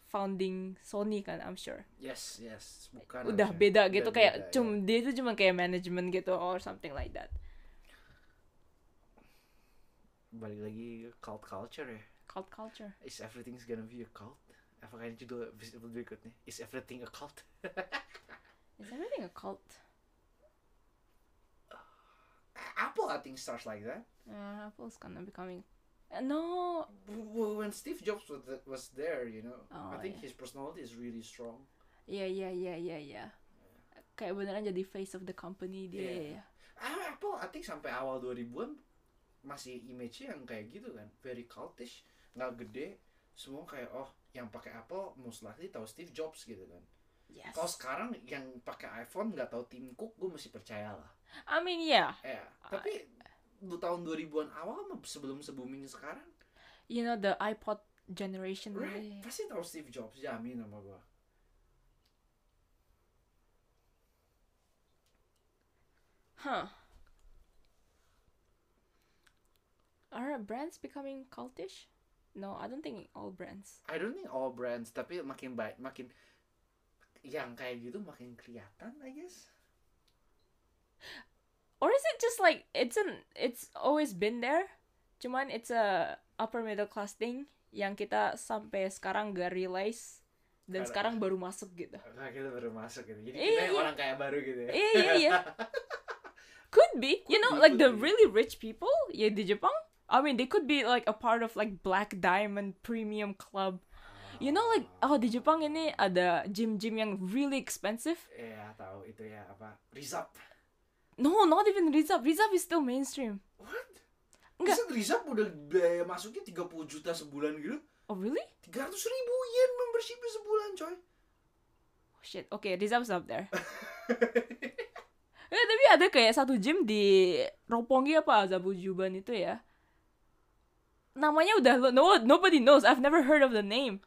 founding Sony kan I'm sure. yes yes bukan Udah harusnya. beda Udah gitu beda, kayak ya. cum dia itu cuma kayak manajemen gitu or something like that. balik lagi cult culture ya Cult culture. is everything's gonna be a cult apakah ini judul episode berikutnya is everything a cult Is everything a cult? Apple I think starts like that Uh, Apple's of becoming. No, when Steve Jobs was, was there you know Oh, I think yeah. his personality is really strong iya iya iya iya iya. Kayak beneran jadi face of the company dia. Iya. ya. Ah, Apple I think sampai awal 2000-an masih image-nya yang kayak gitu kan very cultish nggak gede semua kayak oh yang pakai Apple most likely tahu Steve Jobs gitu kan Yes. kalau sekarang yang pakai iPhone nggak tahu Tim Cook gue masih percaya lah I mean yeah, ya tapi tahun 2000-an awal mah sebelum se-booming sekarang you know the iPod generation. right pasti tahu Steve Jobs jamin sama gue Huh. Are brands becoming cultish? No, I don't think all brands. I don't think all brands tapi makin baik makin yang kayak gitu makin kelihatan I guess Or is it just like it's an it's always been there? Cuman it's a upper middle class thing yang kita sampai sekarang gak realize dan Karena- sekarang baru masuk gitu. Nah, kita baru masuk gitu. Jadi Iya, kita yang iya. orang kayak baru gitu ya. Iya iya iya. Could be, you Could know, be, like the be. really rich people ya di Jepang. I mean, they could be like a part of like Black Diamond Premium Club. You know, like oh di Jepang ini ada gym-gym yang really expensive. Iya, tahu itu ya apa? Rizap. No, not even Rizab. Rizab is still mainstream. What? Enggak. Bisa Rizap udah biaya masuknya 30 juta sebulan gitu. Oh really? 300 ribu yen membershipnya sebulan coy. Oh, shit. Oke, Rizab's up there. Ya, tapi ada kayak satu gym di Roppongi apa Zabujuban itu ya. Namanya udah no nobody knows. I've never heard of the name.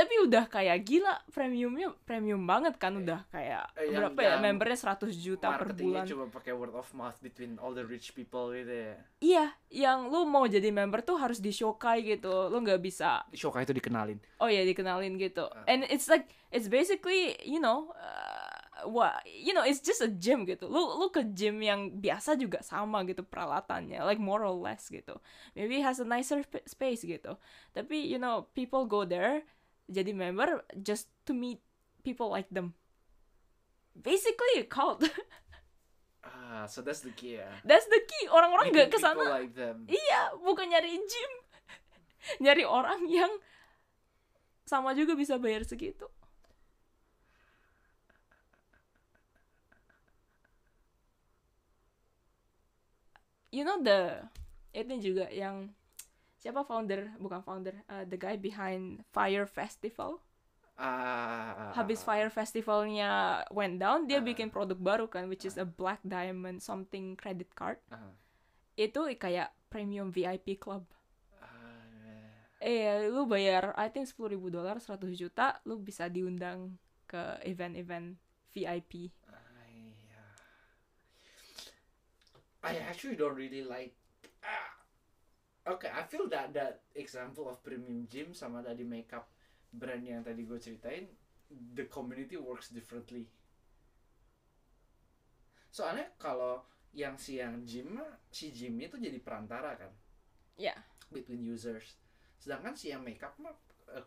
Tapi udah kayak gila premiumnya premium banget kan udah kayak Eh, yang- berapa ya yang membernya 100 juta per bulan. cuma pakai word of mouth between all the rich people gitu ya. Iya, yang lu mau jadi member tuh harus di shokai gitu. Lu nggak bisa Shoka itu dikenalin. oh ya dikenalin gitu Ah. and it's like it's basically you know uh, what you know it's just a gym gitu lu lu ke gym yang biasa juga sama gitu peralatannya like more or less gitu maybe it has a nicer sp- space gitu tapi you know people go there jadi member just to meet people like them basically a cult Ah, so that's the key ya. that's the key orang-orang gak ke sana like them. Iya, bukan nyari gym. nyari orang yang sama juga bisa bayar segitu. You know the itu juga yang siapa founder bukan founder uh, the guy behind Fire Festival Ah, habis Fire Festivalnya went down dia Ah. bikin produk baru kan which is a black diamond something credit card Ah, itu kayak premium VIP club ah, Eh, lu bayar I think 10.000 ribu dolar 100 juta, lu bisa diundang ke event-event VIP. iya. I actually don't really like. Okay, I feel that that example of premium gym sama tadi makeup brand yang tadi gue ceritain, the community works differently. Soalnya kalau yang si yang gym si gym itu jadi perantara kan Ya, between users. Sedangkan si yang makeup mah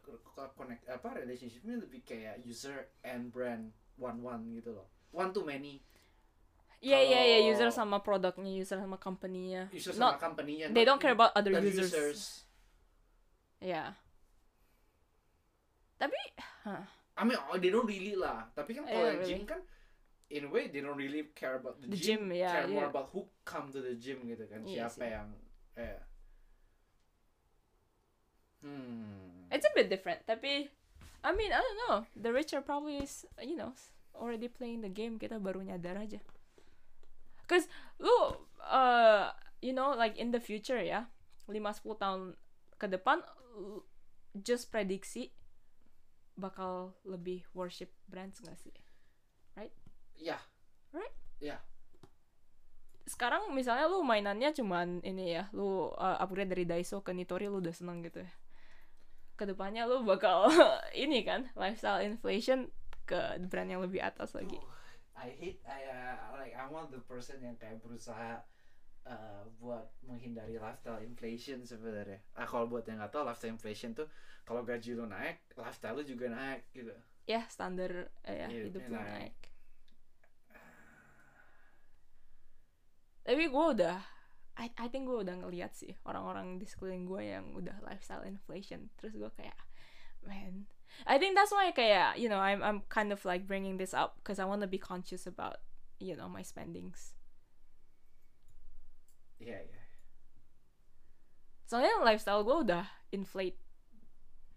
k- connect apa relationshipnya lebih kayak user and brand one one gitu loh. One to many. Iya iya iya user sama produknya, user sama company-nya. User Not sama company-nya. they don't care about other users. users. Ya. Tapi, huh, I mean, oh, they don't really lah. Tapi kan Yeah, kalau yang really. gym kan, in a way they don't really care about the, The gym, yeah, care more yeah. about who come to the gym gitu kan. Iya Siapa sih. yang, eh. Hmm. it's a bit different. Tapi, I mean, I don't know. The rich are probably, you know, already playing the game. Kita baru nyadar aja. Cause lu, uh, you know, like in the future ya, 5-10 tahun ke depan, just prediksi bakal lebih worship brands gak sih? Ya. Right? Ya. sekarang misalnya lu mainannya cuman ini ya lu uh, upgrade dari Daiso ke Nitori lu udah seneng gitu ya ke depannya lu bakal ini kan lifestyle inflation ke brand yang lebih atas lagi Duh, I hate I uh, like one of the person yang kayak berusaha uh, buat menghindari lifestyle inflation sebenarnya. Ah kalau buat yang nggak tahu lifestyle inflation tuh kalau gaji lu naik, lifestyle lu juga naik gitu. ya standar eh, ya Hidupnya hidup lu naik. naik tapi gue udah I, I think gue udah ngeliat sih orang-orang di sekeliling gue yang udah lifestyle inflation terus gue kayak man I think that's why kayak you know I'm I'm kind of like bringing this up because I want to be conscious about you know my spendings Iya iya. soalnya lifestyle gue udah inflate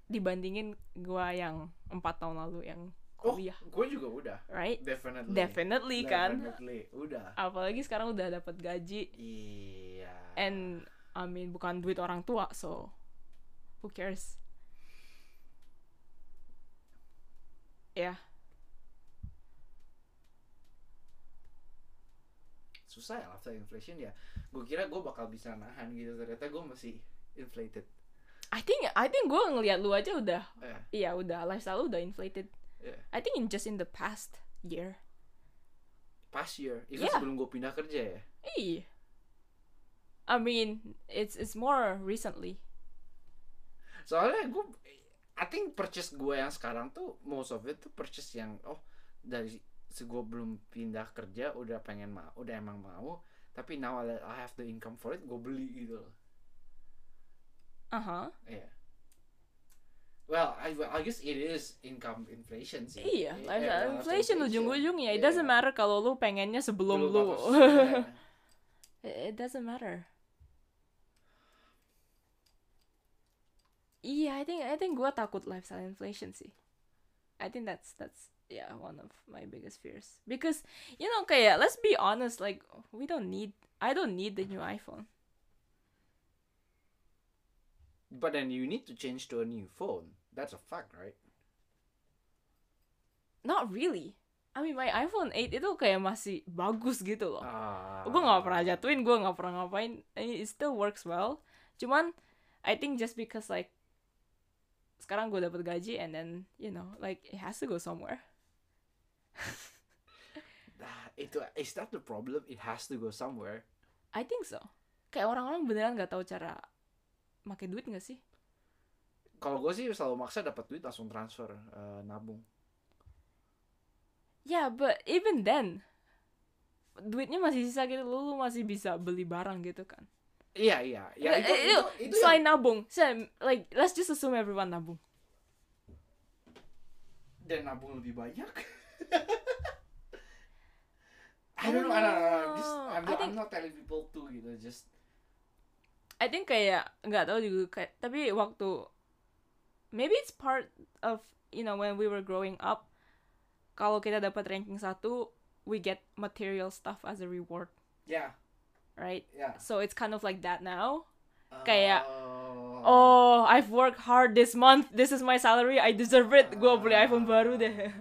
dibandingin gue yang empat tahun lalu yang Oh, kuliah gue juga udah. right Definitely. definitely kan Definitely. Udah. apalagi sekarang udah dapat gaji Iya. and I mean bukan duit orang tua so who cares ya susah ya lifestyle inflation ya. Gue kira gue bakal bisa nahan gitu ternyata gue masih inflated. I think I think gue ngelihat lu aja udah Eh, iya udah lifestyle lu udah inflated Yeah. I think in just in the past year past year, itu Yeah. sebelum gue pindah kerja ya. iya I mean it's it's more recently soalnya gue I think purchase gue yang sekarang tuh most of it tuh purchase yang oh dari se gue belum pindah kerja udah pengen mau udah emang mau tapi now I have the income for it gue beli gitu loh. Uh huh Iya. well I, well, I guess it is income inflation sih. Iya lifestyle eh, inflation ujung-ujungnya. It Iya. doesn't matter kalau lu pengennya sebelum lu. apa- iya. it doesn't matter Iya, I think I think gue takut lifestyle inflation sih. I think that's that's yeah one of my biggest fears because you know kayak let's be honest like we don't need I don't need the new iPhone. but then you need to change to a new phone that's a fact right Not really. I mean my iPhone 8 itu kayak masih bagus gitu loh. ah gue nggak pernah jatuhin, gue nggak pernah ngapain. It still works well. Cuman I think just because like sekarang gue dapet gaji and then you know like it has to go somewhere. Ah, itu is that the problem it has to go somewhere I think so. Kayak orang-orang beneran nggak tahu cara pakai duit nggak sih? kalau gue sih selalu maksa dapat duit langsung transfer eh, nabung Yeah, but even then duitnya masih sisa gitu, lu, lu masih bisa beli barang gitu kan. Iya iya ya itu eh, itu, itu yang- selain nabung, saya like let's just assume everyone nabung. dan nabung lebih banyak. I don't know, I don't know. I'm, just, I'm, I not, I'm think- not telling people to gitu, just I think kayak nggak tahu juga kayak tapi waktu maybe it's part of you know when we were growing up kalau kita dapat ranking satu we get material stuff as a reward ya, right ya. so it's kind of like that now Kayak, oh. oh. I've worked hard this month this is my salary I deserve it gue beli ah. iPhone baru deh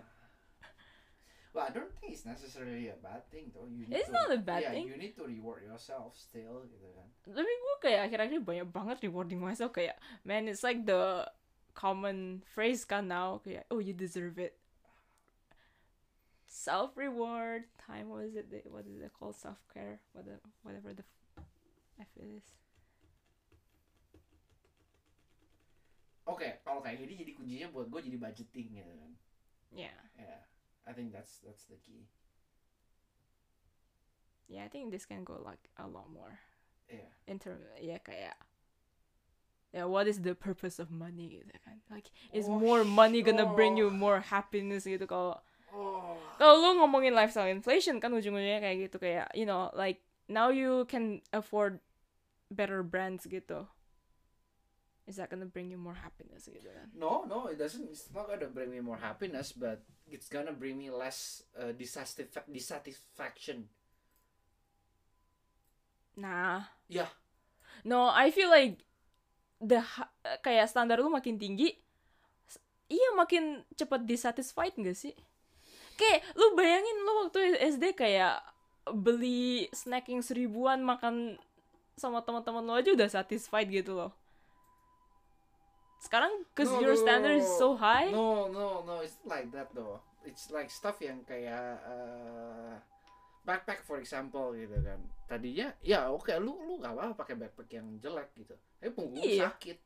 Well, I don't think it's necessarily a bad thing though. You need It's to, not a bad thing. yeah, thing. you need to reward yourself still gitu kan. tapi gue kayak akhir-akhir banyak banget rewarding myself kayak man it's like the common phrase kan now kayak oh you deserve it self reward time what is it what is it called? Self care whatever whatever the f it is. Oke, kalau kayak gini jadi kuncinya buat gue jadi budgeting gitu kan. yeah. Yeah, I think that's that's the key. yeah I think this can go like a lot more. Yeah. in term yeah. Kayak ya what is the purpose of money? Gitu kan like is oh, more money gonna bring you more happiness gitu kalau Oh. kalau lu ngomongin lifestyle inflation kan ujung-ujungnya kayak gitu kayak you know like now you can afford better brands gitu is that gonna bring you more happiness gitu kan No, no, it doesn't. It's not gonna bring me more happiness, but it's gonna bring me less uh, dissatisfa- dissatisfaction. nah Yeah. no I feel like the kayak standar lu makin tinggi iya makin cepet dissatisfied gak sih kayak lu bayangin lu waktu SD kayak beli snacking seribuan makan sama teman-teman lu aja udah satisfied gitu loh sekarang cause No, your no, standard is so high No, no, no, it's like that though. It's like stuff yang kayak uh, backpack for example gitu kan. Tadinya ya oke lu lu gak apa-apa pakai backpack yang jelek gitu. Tapi punggung Iya. sakit.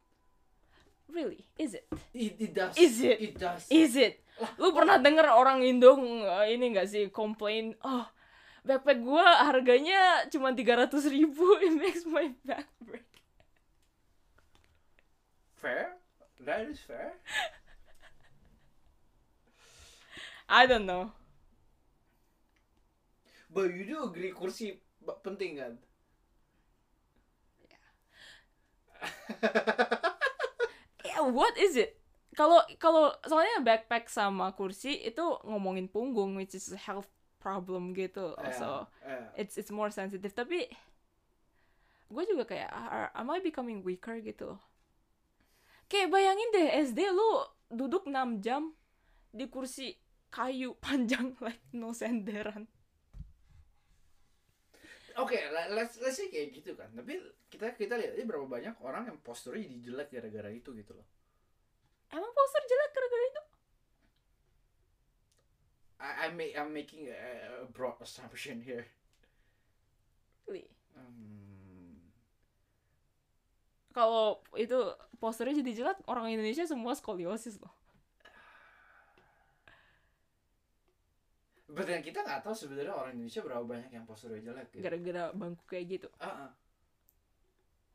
Really is it It, it does. Is it? It does. is it lu pernah denger orang Indo uh, ini gak sih komplain oh backpack gua harganya cuma 300 ribu it makes my back break fair? That is fair. I don't know But you do agree kursi penting kan? yeah, what is it? Kalau kalau soalnya backpack sama kursi itu ngomongin punggung which is a health problem gitu. So Yeah, it's it's more sensitive. Tapi gue juga kayak are- am I becoming weaker? gitu. Loh kayak bayangin deh SD lu duduk 6 jam di kursi kayu panjang like no senderan Oke, le- let's let's say kayak gitu kan. Tapi kita kita lihat ini berapa banyak orang yang posturnya jadi jelek gara-gara itu gitu loh. emang poster jelek gara-gara itu I, I'm ma- I'm making a, a broad assumption here. Really? Hmm, kalau itu posternya jadi jelek orang Indonesia semua skoliosis loh Then kita nggak tahu sebenarnya orang Indonesia berapa banyak yang posturnya jelek gitu. gara-gara bangku kayak gitu. Ah, ah,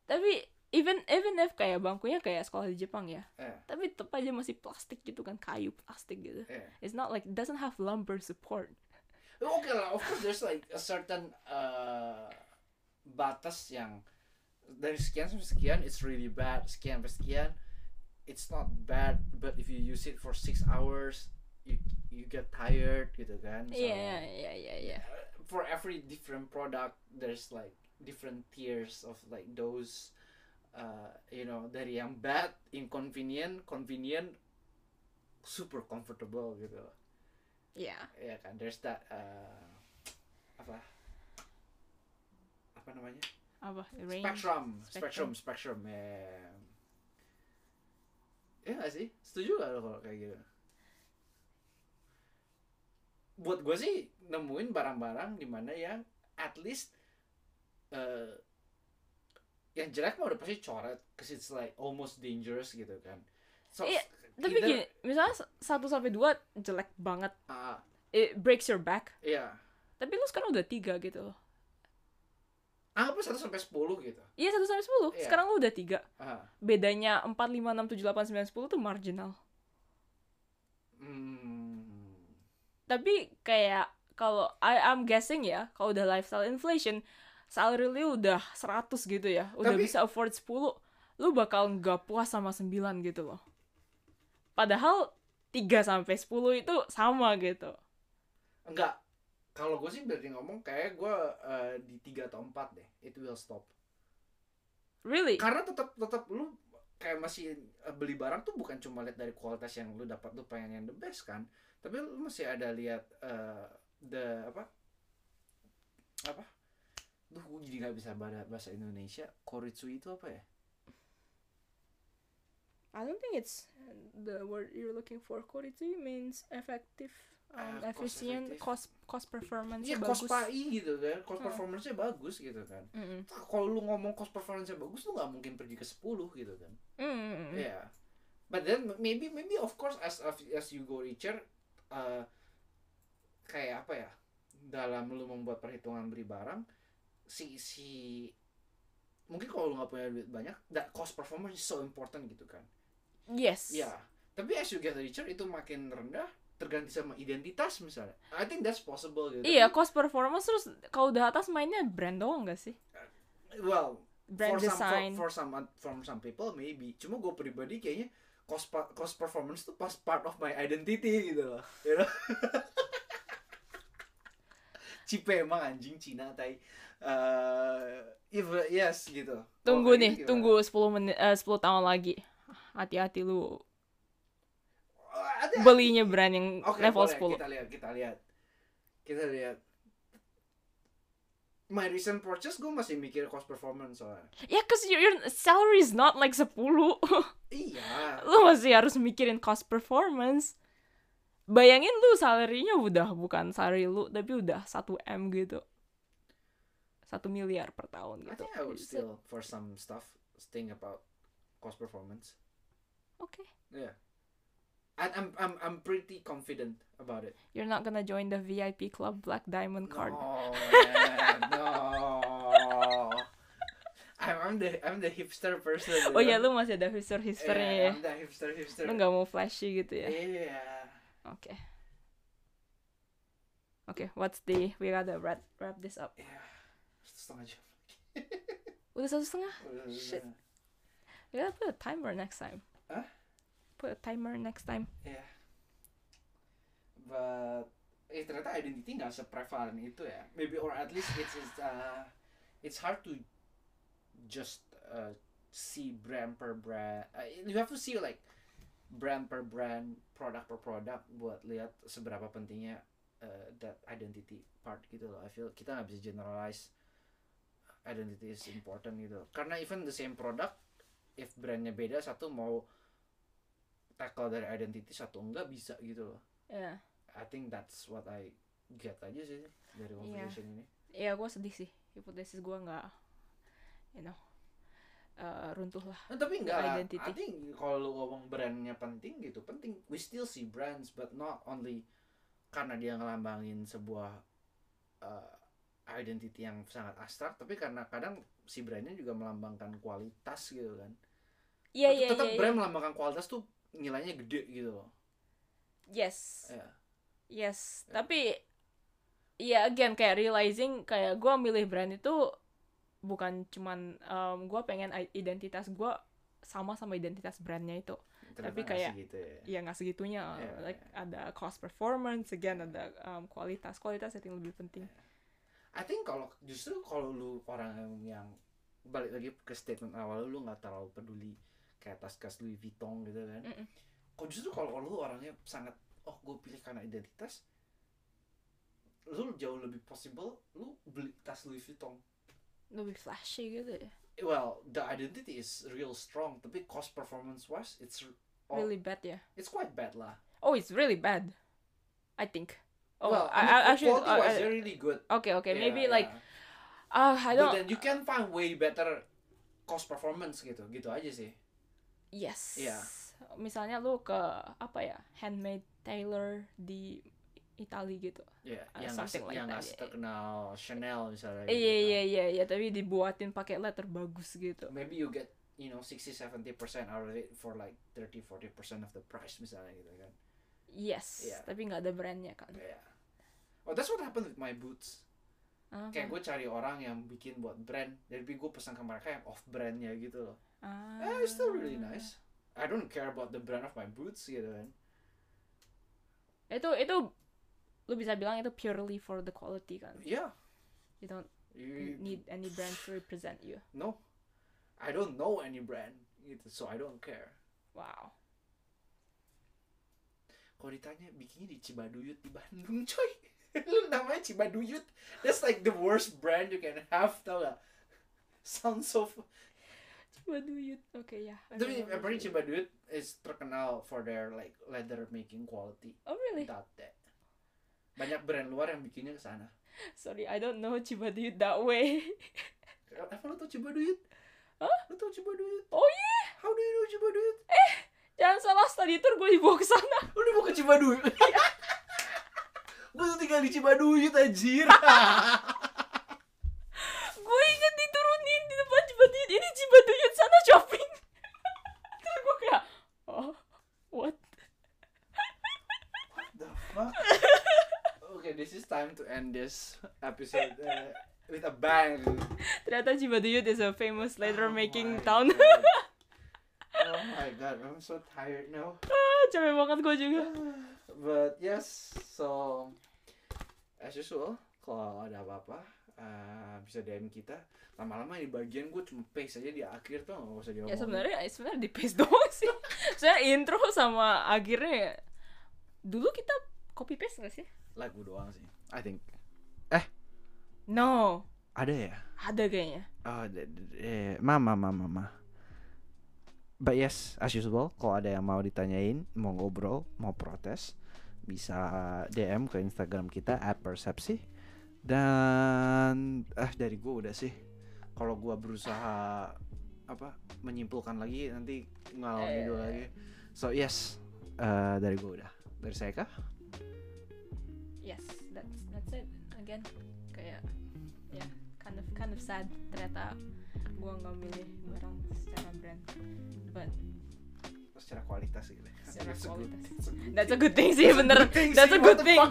tapi even even if kayak bangkunya kayak sekolah di Jepang ya. Eh, tapi tetap aja masih plastik gitu kan kayu plastik gitu. Eh. it's not like doesn't have lumbar support. Oke lah, of course there's like a certain uh, batas yang dari sekian sampai sekian it's really bad, sekian sampai sekian it's not bad, but if you use it for six hours you you get tired gitu kan. So, iya iya iya uh, For every different product there's like different tiers of like those uh, you know dari yang bad, inconvenient, convenient, super comfortable gitu. Iya. Ya kan there's that uh, apa? Apa namanya? Apa? Range? Spectrum. Spectrum. spectrum ya ya gak sih? Setuju gak lo kalau kayak gitu buat gue sih nemuin barang-barang di mana yang at least uh, yang jelek mah udah pasti coret cause it's like almost dangerous gitu kan. So Iya, tapi either- gini misalnya satu sampai dua jelek banget. Ah. It breaks your back. Iya. Tapi lu sekarang udah tiga gitu loh. Anggapnya 1 sampai 10 gitu? Iya satu sampai sepuluh. Iya. sekarang lu udah tiga. Ah. Bedanya empat lima enam tujuh delapan sembilan sepuluh tuh marginal. Hmm. Tapi kayak kalau I I'm guessing ya kalau udah lifestyle inflation salary lu udah 100 gitu ya udah Tapi- bisa afford 10 lu bakal nggak puas sama 9 gitu loh padahal 3 sampai 10 itu sama gitu Enggak. Kalau gue sih berarti ngomong kayak gue eh, di 3 atau 4 deh. It will stop. really Karena tetap tetap lu kayak masih eh, beli barang tuh bukan cuma lihat dari kualitas yang lu dapat lu pengen yang the best kan. Tapi lu masih ada lihat eh, the apa? Apa? Duh, gue jadi nggak bisa bahasa bahasa Indonesia. Koritsu itu apa ya? I don't think it's the word you're looking for quality means effective um, cost efficient effective. cost cost performance Iya, bagus cost PAI gitu kan. Cost Hmm. performance-nya bagus gitu kan. Mm-mm. Kalau lu ngomong cost performance-nya bagus, lu nggak mungkin pergi ke 10 gitu kan. Mm-mm. Yeah, but then maybe maybe of course as, as you go richer, uh, kayak apa ya? Dalam lu membuat perhitungan beli barang, si si mungkin kalau lu nggak punya duit banyak that cost performance is so important gitu kan yes Iya. Tapi as you get richer itu makin rendah terganti sama identitas misalnya. I think that's possible gitu. iya cost performance terus kalau udah atas mainnya brand doang gak sih Well, brand for some design for, for some for some people maybe. Cuma gue pribadi kayaknya cost pa- cost performance tuh pas part of my identity gitu loh. You know? Cipe emang anjing Cina tai. Uh, if, yes gitu. tunggu kayak nih gimana? tunggu 10 menit eh, 10 tahun lagi hati-hati lu Oh, ada- belinya brand yang Oke, level boleh. 10 Kita lihat, kita lihat. Kita lihat. My recent purchase gue masih mikir cost performance soalnya. ya cause your, your salary is not like 10 Iya. lu masih harus mikirin cost performance bayangin lu salary-nya udah bukan salary lu tapi udah 1 M gitu 1 miliar per tahun I gitu think I would still for some stuff think about cost performance. oke Yeah. And I'm I'm I'm pretty confident about it. you're not gonna join the VIP club black diamond card No, man, no. I'm, I'm the I'm the hipster person. oh ya know? lu masih ada hipster Yeah, hipsternya ya I'm the hipster hipster. lu nggak mau flashy gitu ya Iya. oke oke what's the we gotta wrap wrap this up Iya. Setengah jam. udah satu setengah Shit. we gotta put a timer next time Hah? Put a timer next time Iya. But eh ternyata identity nggak seprevalent itu ya. Maybe or at least it's it's uh, it's hard to just uh, see brand per brand. Uh, you have to see like brand per brand, product per product buat lihat seberapa pentingnya uh, that identity part gitu loh. I feel kita nggak bisa generalize identity is important gitu. Karena even the same product, if brandnya beda satu mau tackle dari identity satu enggak bisa gitu loh. ya I think that's what I get aja sih dari conversation ini. ya gue sedih sih hipotesis gue nggak you know eh, runtuh lah Nah, tapi enggak. Identity. I think kalau lu ngomong brandnya penting gitu, penting. We still see brands, but not only karena dia ngelambangin sebuah uh, identity yang sangat abstrak, tapi karena kadang si brandnya juga melambangkan kualitas gitu kan. iya Tetap- iya Tetap iya brand melambangkan kualitas tuh nilainya gede gitu loh. yes Ya. yes tapi ya again kayak realizing kayak gue milih brand itu bukan cuman gue pengen identitas gue sama sama identitas brandnya itu Ternyata Tapi kayak- segitu ya. ya nggak segitunya Iya, like iya. ada cost performance again ada um, kualitas kualitas yang lebih penting I think kalau justru kalau lu orang yang, yang balik lagi ke statement awal lu nggak terlalu peduli kayak tas-tas Louis Vuitton gitu kan. Mm-mm. Kok justru kalau lu orangnya sangat oh gue pilih karena identitas, lu jauh lebih possible lu beli tas Louis Vuitton. lebih flashy gitu ya Well, the identity is real strong, tapi cost performance wise it's oh, really bad ya it's quite bad lah. oh it's really bad I think oh well, I, I, I mean, actually quality uh, wise uh, really good. okay okay Yeah, maybe like yeah. ah I But don't then you can find way better cost performance gitu, gitu aja sih. Yes. Iya. Misalnya lu ke apa ya handmade tailor di Itali gitu. Ya, Uh, yang something like yang that, yeah. terkenal Chanel misalnya. Gitu Iya kan. iya iya iya tapi dibuatin pakai letter bagus gitu. Maybe you get you know 60-70% out of it for like 30-40% of the price misalnya gitu kan. Yes. Iya. Tapi nggak ada brandnya kan. Yeah. Oh that's what happened with my boots. Apa? Kayak gue cari orang yang bikin buat brand, jadi gue pesan ke mereka yang off brandnya gitu loh. Ah. Eh, it's still really nice. I don't care about the brand of my boots gitu kan. Itu itu lu bisa bilang itu purely for the quality kan. Yeah. You don't You, need any brand to represent you. no. I don't know any brand gitu, so I don't care. Wow. Kalau ditanya bikinnya di Cibaduyut di Bandung coy Lu namanya Cibaduyut That's like the worst brand you can have tau gak Sounds so Baduyut. Oke ya. Tapi apparently Baduyut. Cibaduyut is terkenal for their like leather making quality Oh really? Without that Banyak brand luar yang bikinnya ke sana Sorry, I don't know Cibaduyut that way. Apa lu tau Cibaduyut? Hah? Lu tau Cibaduyut? oh iya. How do you know Cibaduyut? Jangan salah study tour gue dibawa ke sana. Udah mau ke Cibaduyut? Gue tuh tinggal di Cibaduyut anjir shopping. Terus gue kayak oh what? What the fuck? Okay this is time to end this episode uh, with a bang. Ternyata Cibaduyut is a famous letter oh making oh town. Oh my god I'm so tired now. Ah, capek banget gue juga. But yes so as usual kalau ada apa-apa uh, bisa DM kita. Lama-lama di bagian gue cuma paste aja di akhir tuh nggak usah diomongin. Ya sebenarnya sebenarnya di paste doang sih. Saya intro sama akhirnya dulu kita copy paste gak sih? lagu doang sih. I think No, ada ya. ada kayaknya. Oh, d- eh, mama, mama, mama. But yes, as usual, kalau ada yang mau ditanyain, mau ngobrol, mau protes, bisa DM ke Instagram kita @persepsi. Dan eh dari gue udah sih. Kalau gua berusaha apa menyimpulkan lagi nanti ngalor Eh. ngidul lagi. So yes, eh, dari gue udah. Dari saya kah? Yes, that's that's it. Again, kayak ya kind of kind of sad ternyata gua nggak milih barang secara brand. But Secara kualitas gitu. Secara good- kualitas. a good that's a good thing sih bener. That's a good thing.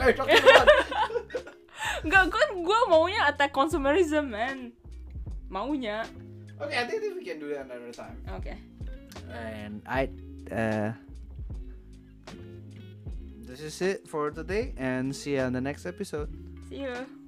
Enggak, gua gua maunya attack consumerism man. Maunya. Okay, I think we can do that another time. Oke. And I, uh, this is it for today, and see you on the next episode. See you.